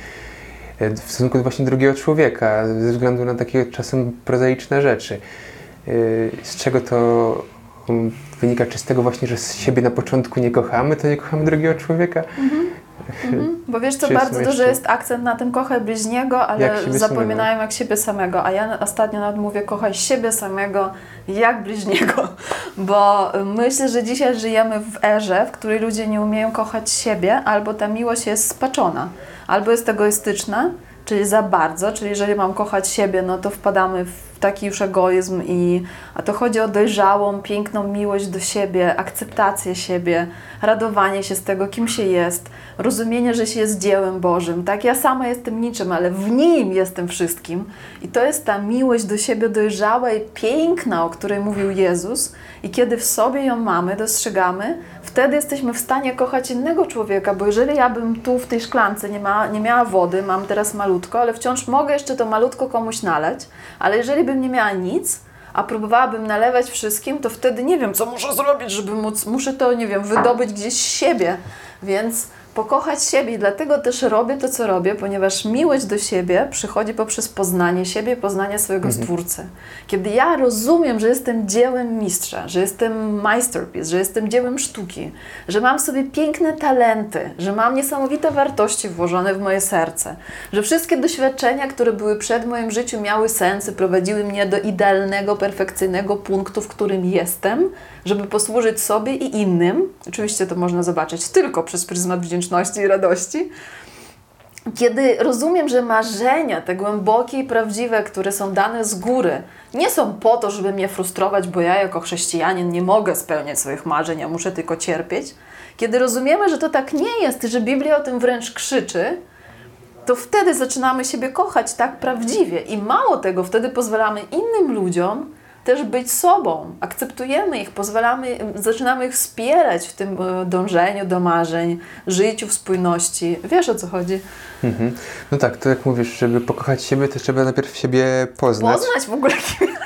e, w stosunku do właśnie drugiego człowieka, ze względu na takie czasem prozaiczne rzeczy. Z czego to wynika? Czy z tego właśnie, że siebie na początku nie kochamy, to nie kochamy drugiego człowieka? Mhm. Mhm. Bo wiesz co, bardzo duży jest akcent na tym kochaj bliźniego, ale jak zapominają samego. jak siebie samego. A ja ostatnio nawet mówię kochaj siebie samego jak bliźniego. [laughs] Bo myślę, że dzisiaj żyjemy w erze, w której ludzie nie umieją kochać siebie, albo ta miłość jest spaczona, albo jest egoistyczna, czyli za bardzo, czyli jeżeli mam kochać siebie, no to wpadamy w taki już egoizm i a to chodzi o dojrzałą, piękną miłość do siebie, akceptację siebie, radowanie się z tego, kim się jest, rozumienie, że się jest dziełem Bożym. Tak, ja sama jestem niczym, ale w Nim jestem wszystkim. I to jest ta miłość do siebie dojrzała i piękna, o której mówił Jezus. I kiedy w sobie ją mamy, dostrzegamy, wtedy jesteśmy w stanie kochać innego człowieka, bo jeżeli ja bym tu w tej szklance nie, ma, nie miała wody, mam teraz malutko, ale wciąż mogę jeszcze to malutko komuś naleć, ale jeżeli bym nie miała nic, a próbowałabym nalewać wszystkim, to wtedy nie wiem, co muszę zrobić, żeby móc, muszę to, nie wiem, wydobyć gdzieś z siebie. Więc pokochać siebie i dlatego też robię to, co robię, ponieważ miłość do siebie przychodzi poprzez poznanie siebie, poznanie swojego mhm. Stwórcy. Kiedy ja rozumiem, że jestem dziełem mistrza, że jestem masterpiece, że jestem dziełem sztuki, że mam sobie piękne talenty, że mam niesamowite wartości włożone w moje serce, że wszystkie doświadczenia, które były przed moim życiu, miały sens i prowadziły mnie do idealnego, perfekcyjnego punktu, w którym jestem, żeby posłużyć sobie i innym. Oczywiście to można zobaczyć tylko przez pryzmat wdzięczności i radości. Kiedy rozumiem, że marzenia, te głębokie i prawdziwe, które są dane z góry, nie są po to, żeby mnie frustrować, bo ja jako chrześcijanin nie mogę spełniać swoich marzeń, ja muszę tylko cierpieć. Kiedy rozumiemy, że to tak nie jest, że Biblia o tym wręcz krzyczy, to wtedy zaczynamy siebie kochać tak prawdziwie. I mało tego, wtedy pozwalamy innym ludziom też być sobą. Akceptujemy ich, pozwalamy, zaczynamy ich wspierać w tym e, dążeniu do marzeń, życiu w spójności. Wiesz o co chodzi? Mhm. No tak, to jak mówisz, żeby pokochać siebie, to trzeba najpierw siebie poznać. Poznać w ogóle,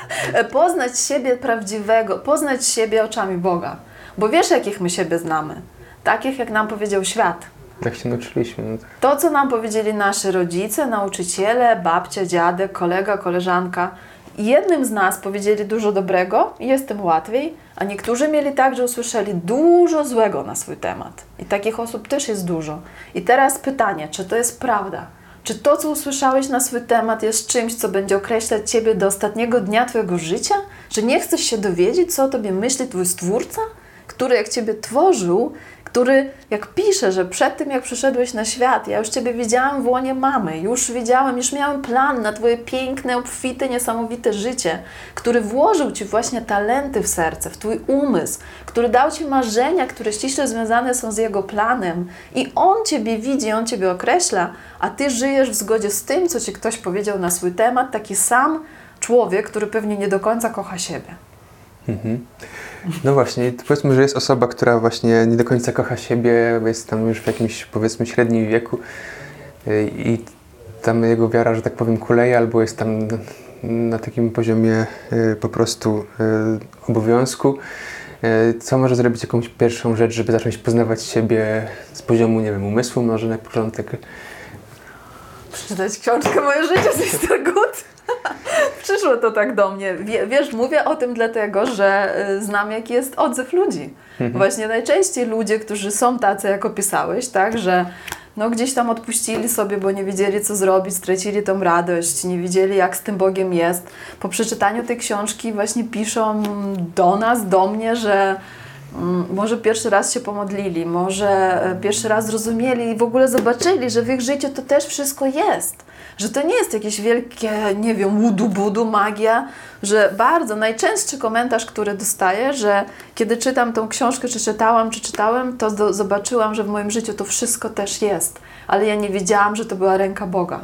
[laughs] poznać siebie prawdziwego, poznać siebie oczami Boga. Bo wiesz, jakich my siebie znamy? Takich, jak nam powiedział świat. Tak się nauczyliśmy. No tak. To, co nam powiedzieli nasi rodzice, nauczyciele, babcia, dziadek, kolega, koleżanka, jednym z nas powiedzieli dużo dobrego, jest tym łatwiej, a niektórzy mieli tak, że usłyszeli dużo złego na swój temat. I takich osób też jest dużo. I teraz pytanie, czy to jest prawda? Czy to, co usłyszałeś na swój temat, jest czymś, co będzie określać Ciebie do ostatniego dnia Twojego życia? Że nie chcesz się dowiedzieć, co o Tobie myśli Twój Stwórca, który jak Ciebie tworzył, który jak pisze, że przed tym jak przyszedłeś na świat, ja już Ciebie widziałam w łonie mamy, już wiedziałam, już miałam plan na Twoje piękne, obfite, niesamowite życie, który włożył Ci właśnie talenty w serce, w Twój umysł, który dał Ci marzenia, które ściśle związane są z Jego planem i On Ciebie widzi, On Ciebie określa, a Ty żyjesz w zgodzie z tym, co Ci ktoś powiedział na swój temat, taki sam człowiek, który pewnie nie do końca kocha siebie. Mhm. No właśnie, powiedzmy, że jest osoba, która właśnie nie do końca kocha siebie, jest tam już w jakimś powiedzmy średnim wieku y, i tam jego wiara, że tak powiem, kuleje albo jest tam na takim poziomie y, po prostu y, obowiązku. Co może zrobić jakąś pierwszą rzecz, żeby zacząć poznawać siebie z poziomu, nie wiem, umysłu może na początek? Przeczytać książkę Moje życie z Mr. Good. [laughs] Przyszło to tak do mnie. Wiesz, mówię o tym dlatego, że y, znam jaki jest odzew ludzi. Mhm. Właśnie najczęściej ludzie, którzy są tacy, jak opisałeś, tak, że no gdzieś tam odpuścili sobie, bo nie wiedzieli, co zrobić, stracili tą radość, nie wiedzieli, jak z tym Bogiem jest. Po przeczytaniu tej książki właśnie piszą do nas, do mnie, że może pierwszy raz się pomodlili, może e, pierwszy raz zrozumieli i w ogóle zobaczyli, że w ich życiu to też wszystko jest że to nie jest jakieś wielkie, nie wiem, wudu-budu, magia, że bardzo najczęstszy komentarz, który dostaję, że kiedy czytam tą książkę, czy czytałam, czy czytałem, to zobaczyłam, że w moim życiu to wszystko też jest, ale ja nie wiedziałam, że to była ręka Boga.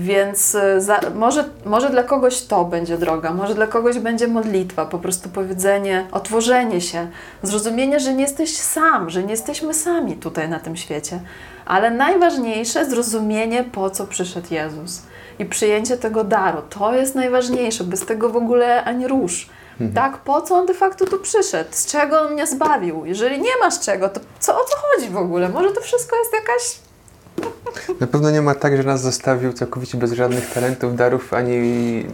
Więc y, za, może, może dla kogoś to będzie droga, może dla kogoś będzie modlitwa, po prostu powiedzenie, otworzenie się, zrozumienie, że nie jesteś sam, że nie jesteśmy sami tutaj na tym świecie. Ale najważniejsze zrozumienie, po co przyszedł Jezus i przyjęcie tego daru. To jest najważniejsze, bez tego w ogóle ani rusz. Mhm. Tak, po co on de facto tu przyszedł? Z czego on mnie zbawił? Jeżeli nie masz czego, to co, o co chodzi w ogóle? Może to wszystko jest jakaś na pewno nie ma tak, że nas zostawił całkowicie bez żadnych talentów, darów, ani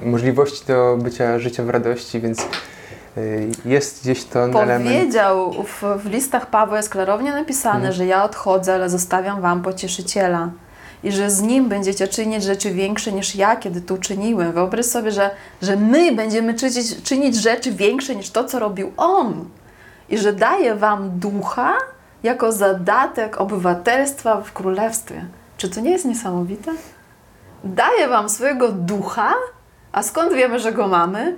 możliwości do bycia życia w radości, więc y, jest gdzieś to Powiedział, element. Powiedział, w, w listach Pawła jest klarownie napisane, hmm. że ja odchodzę, ale zostawiam wam pocieszyciela. I że z nim będziecie czynić rzeczy większe niż ja, kiedy tu czyniłem. Wyobraź sobie, że, że my będziemy czynić, czynić rzeczy większe niż to, co robił on. I że daje wam ducha, jako zadatek obywatelstwa w królestwie. Czy to nie jest niesamowite? Daje wam swojego ducha, a skąd wiemy, że go mamy?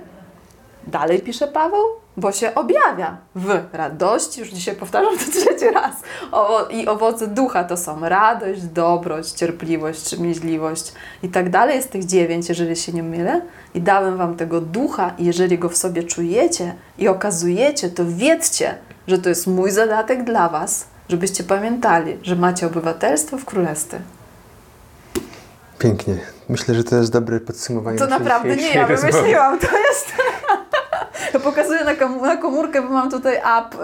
Dalej pisze Paweł, bo się objawia w radości, już dzisiaj powtarzam to [laughs] trzeci raz. O, I owoce ducha to są radość, dobroć, cierpliwość, wstrzemięźliwość i tak dalej. Jest tych dziewięć, jeżeli się nie mylę. I dałem wam tego ducha, i jeżeli go w sobie czujecie i okazujecie, to wiedzcie, że to jest mój zadatek dla Was, żebyście pamiętali, że macie obywatelstwo w królestwie. Pięknie. Myślę, że to jest dobre podsumowanie. To naprawdę nie ja wymyśliłam, to jest. [laughs] Ja pokazuję na, kom na komórkę, bo mam tutaj app,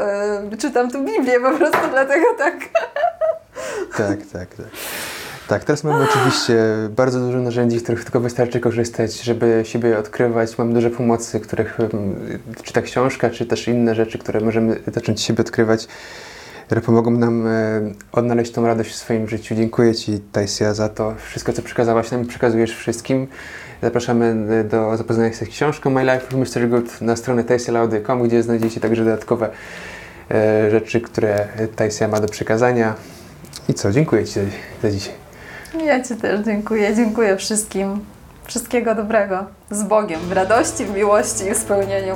yy, czytam tu Biblię po prostu, dlatego tak. Tak, tak, tak. Tak, teraz mamy oczywiście bardzo dużo narzędzi, z których tylko wystarczy korzystać, żeby siebie odkrywać. Mamy dużo pomocy, których, czy ta książka, czy też inne rzeczy, które możemy zacząć siebie odkrywać, które pomogą nam e, odnaleźć tą radość w swoim życiu. Dziękuję Ci, Tajsia, za to wszystko, co przekazałaś nam przekazujesz wszystkim. Zapraszamy e, do zapoznania się z książką My Life Mr. Good na stronę tajsialaudy.com, gdzie znajdziecie także dodatkowe e, rzeczy, które Tajsia ma do przekazania. I co, dziękuję Ci za dzisiaj. Ja Ci też dziękuję. Dziękuję wszystkim. Wszystkiego dobrego. Z Bogiem. W radości, w miłości i w spełnieniu.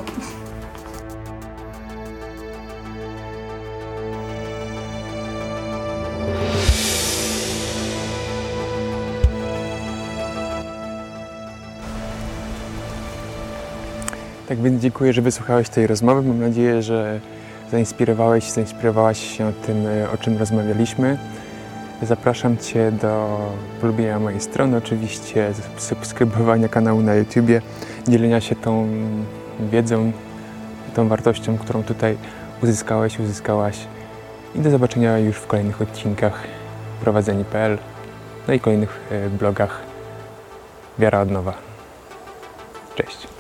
Tak więc dziękuję, że wysłuchałeś tej rozmowy. Mam nadzieję, że zainspirowałeś, zainspirowałaś się tym, o czym rozmawialiśmy. Zapraszam Cię do polubienia mojej strony, oczywiście subskrybowania kanału na YouTubie, dzielenia się tą wiedzą, tą wartością, którą tutaj uzyskałeś, uzyskałaś. I do zobaczenia już w kolejnych odcinkach prowadzeni.pl, no i kolejnych e, blogach Wiara od nowa. Cześć.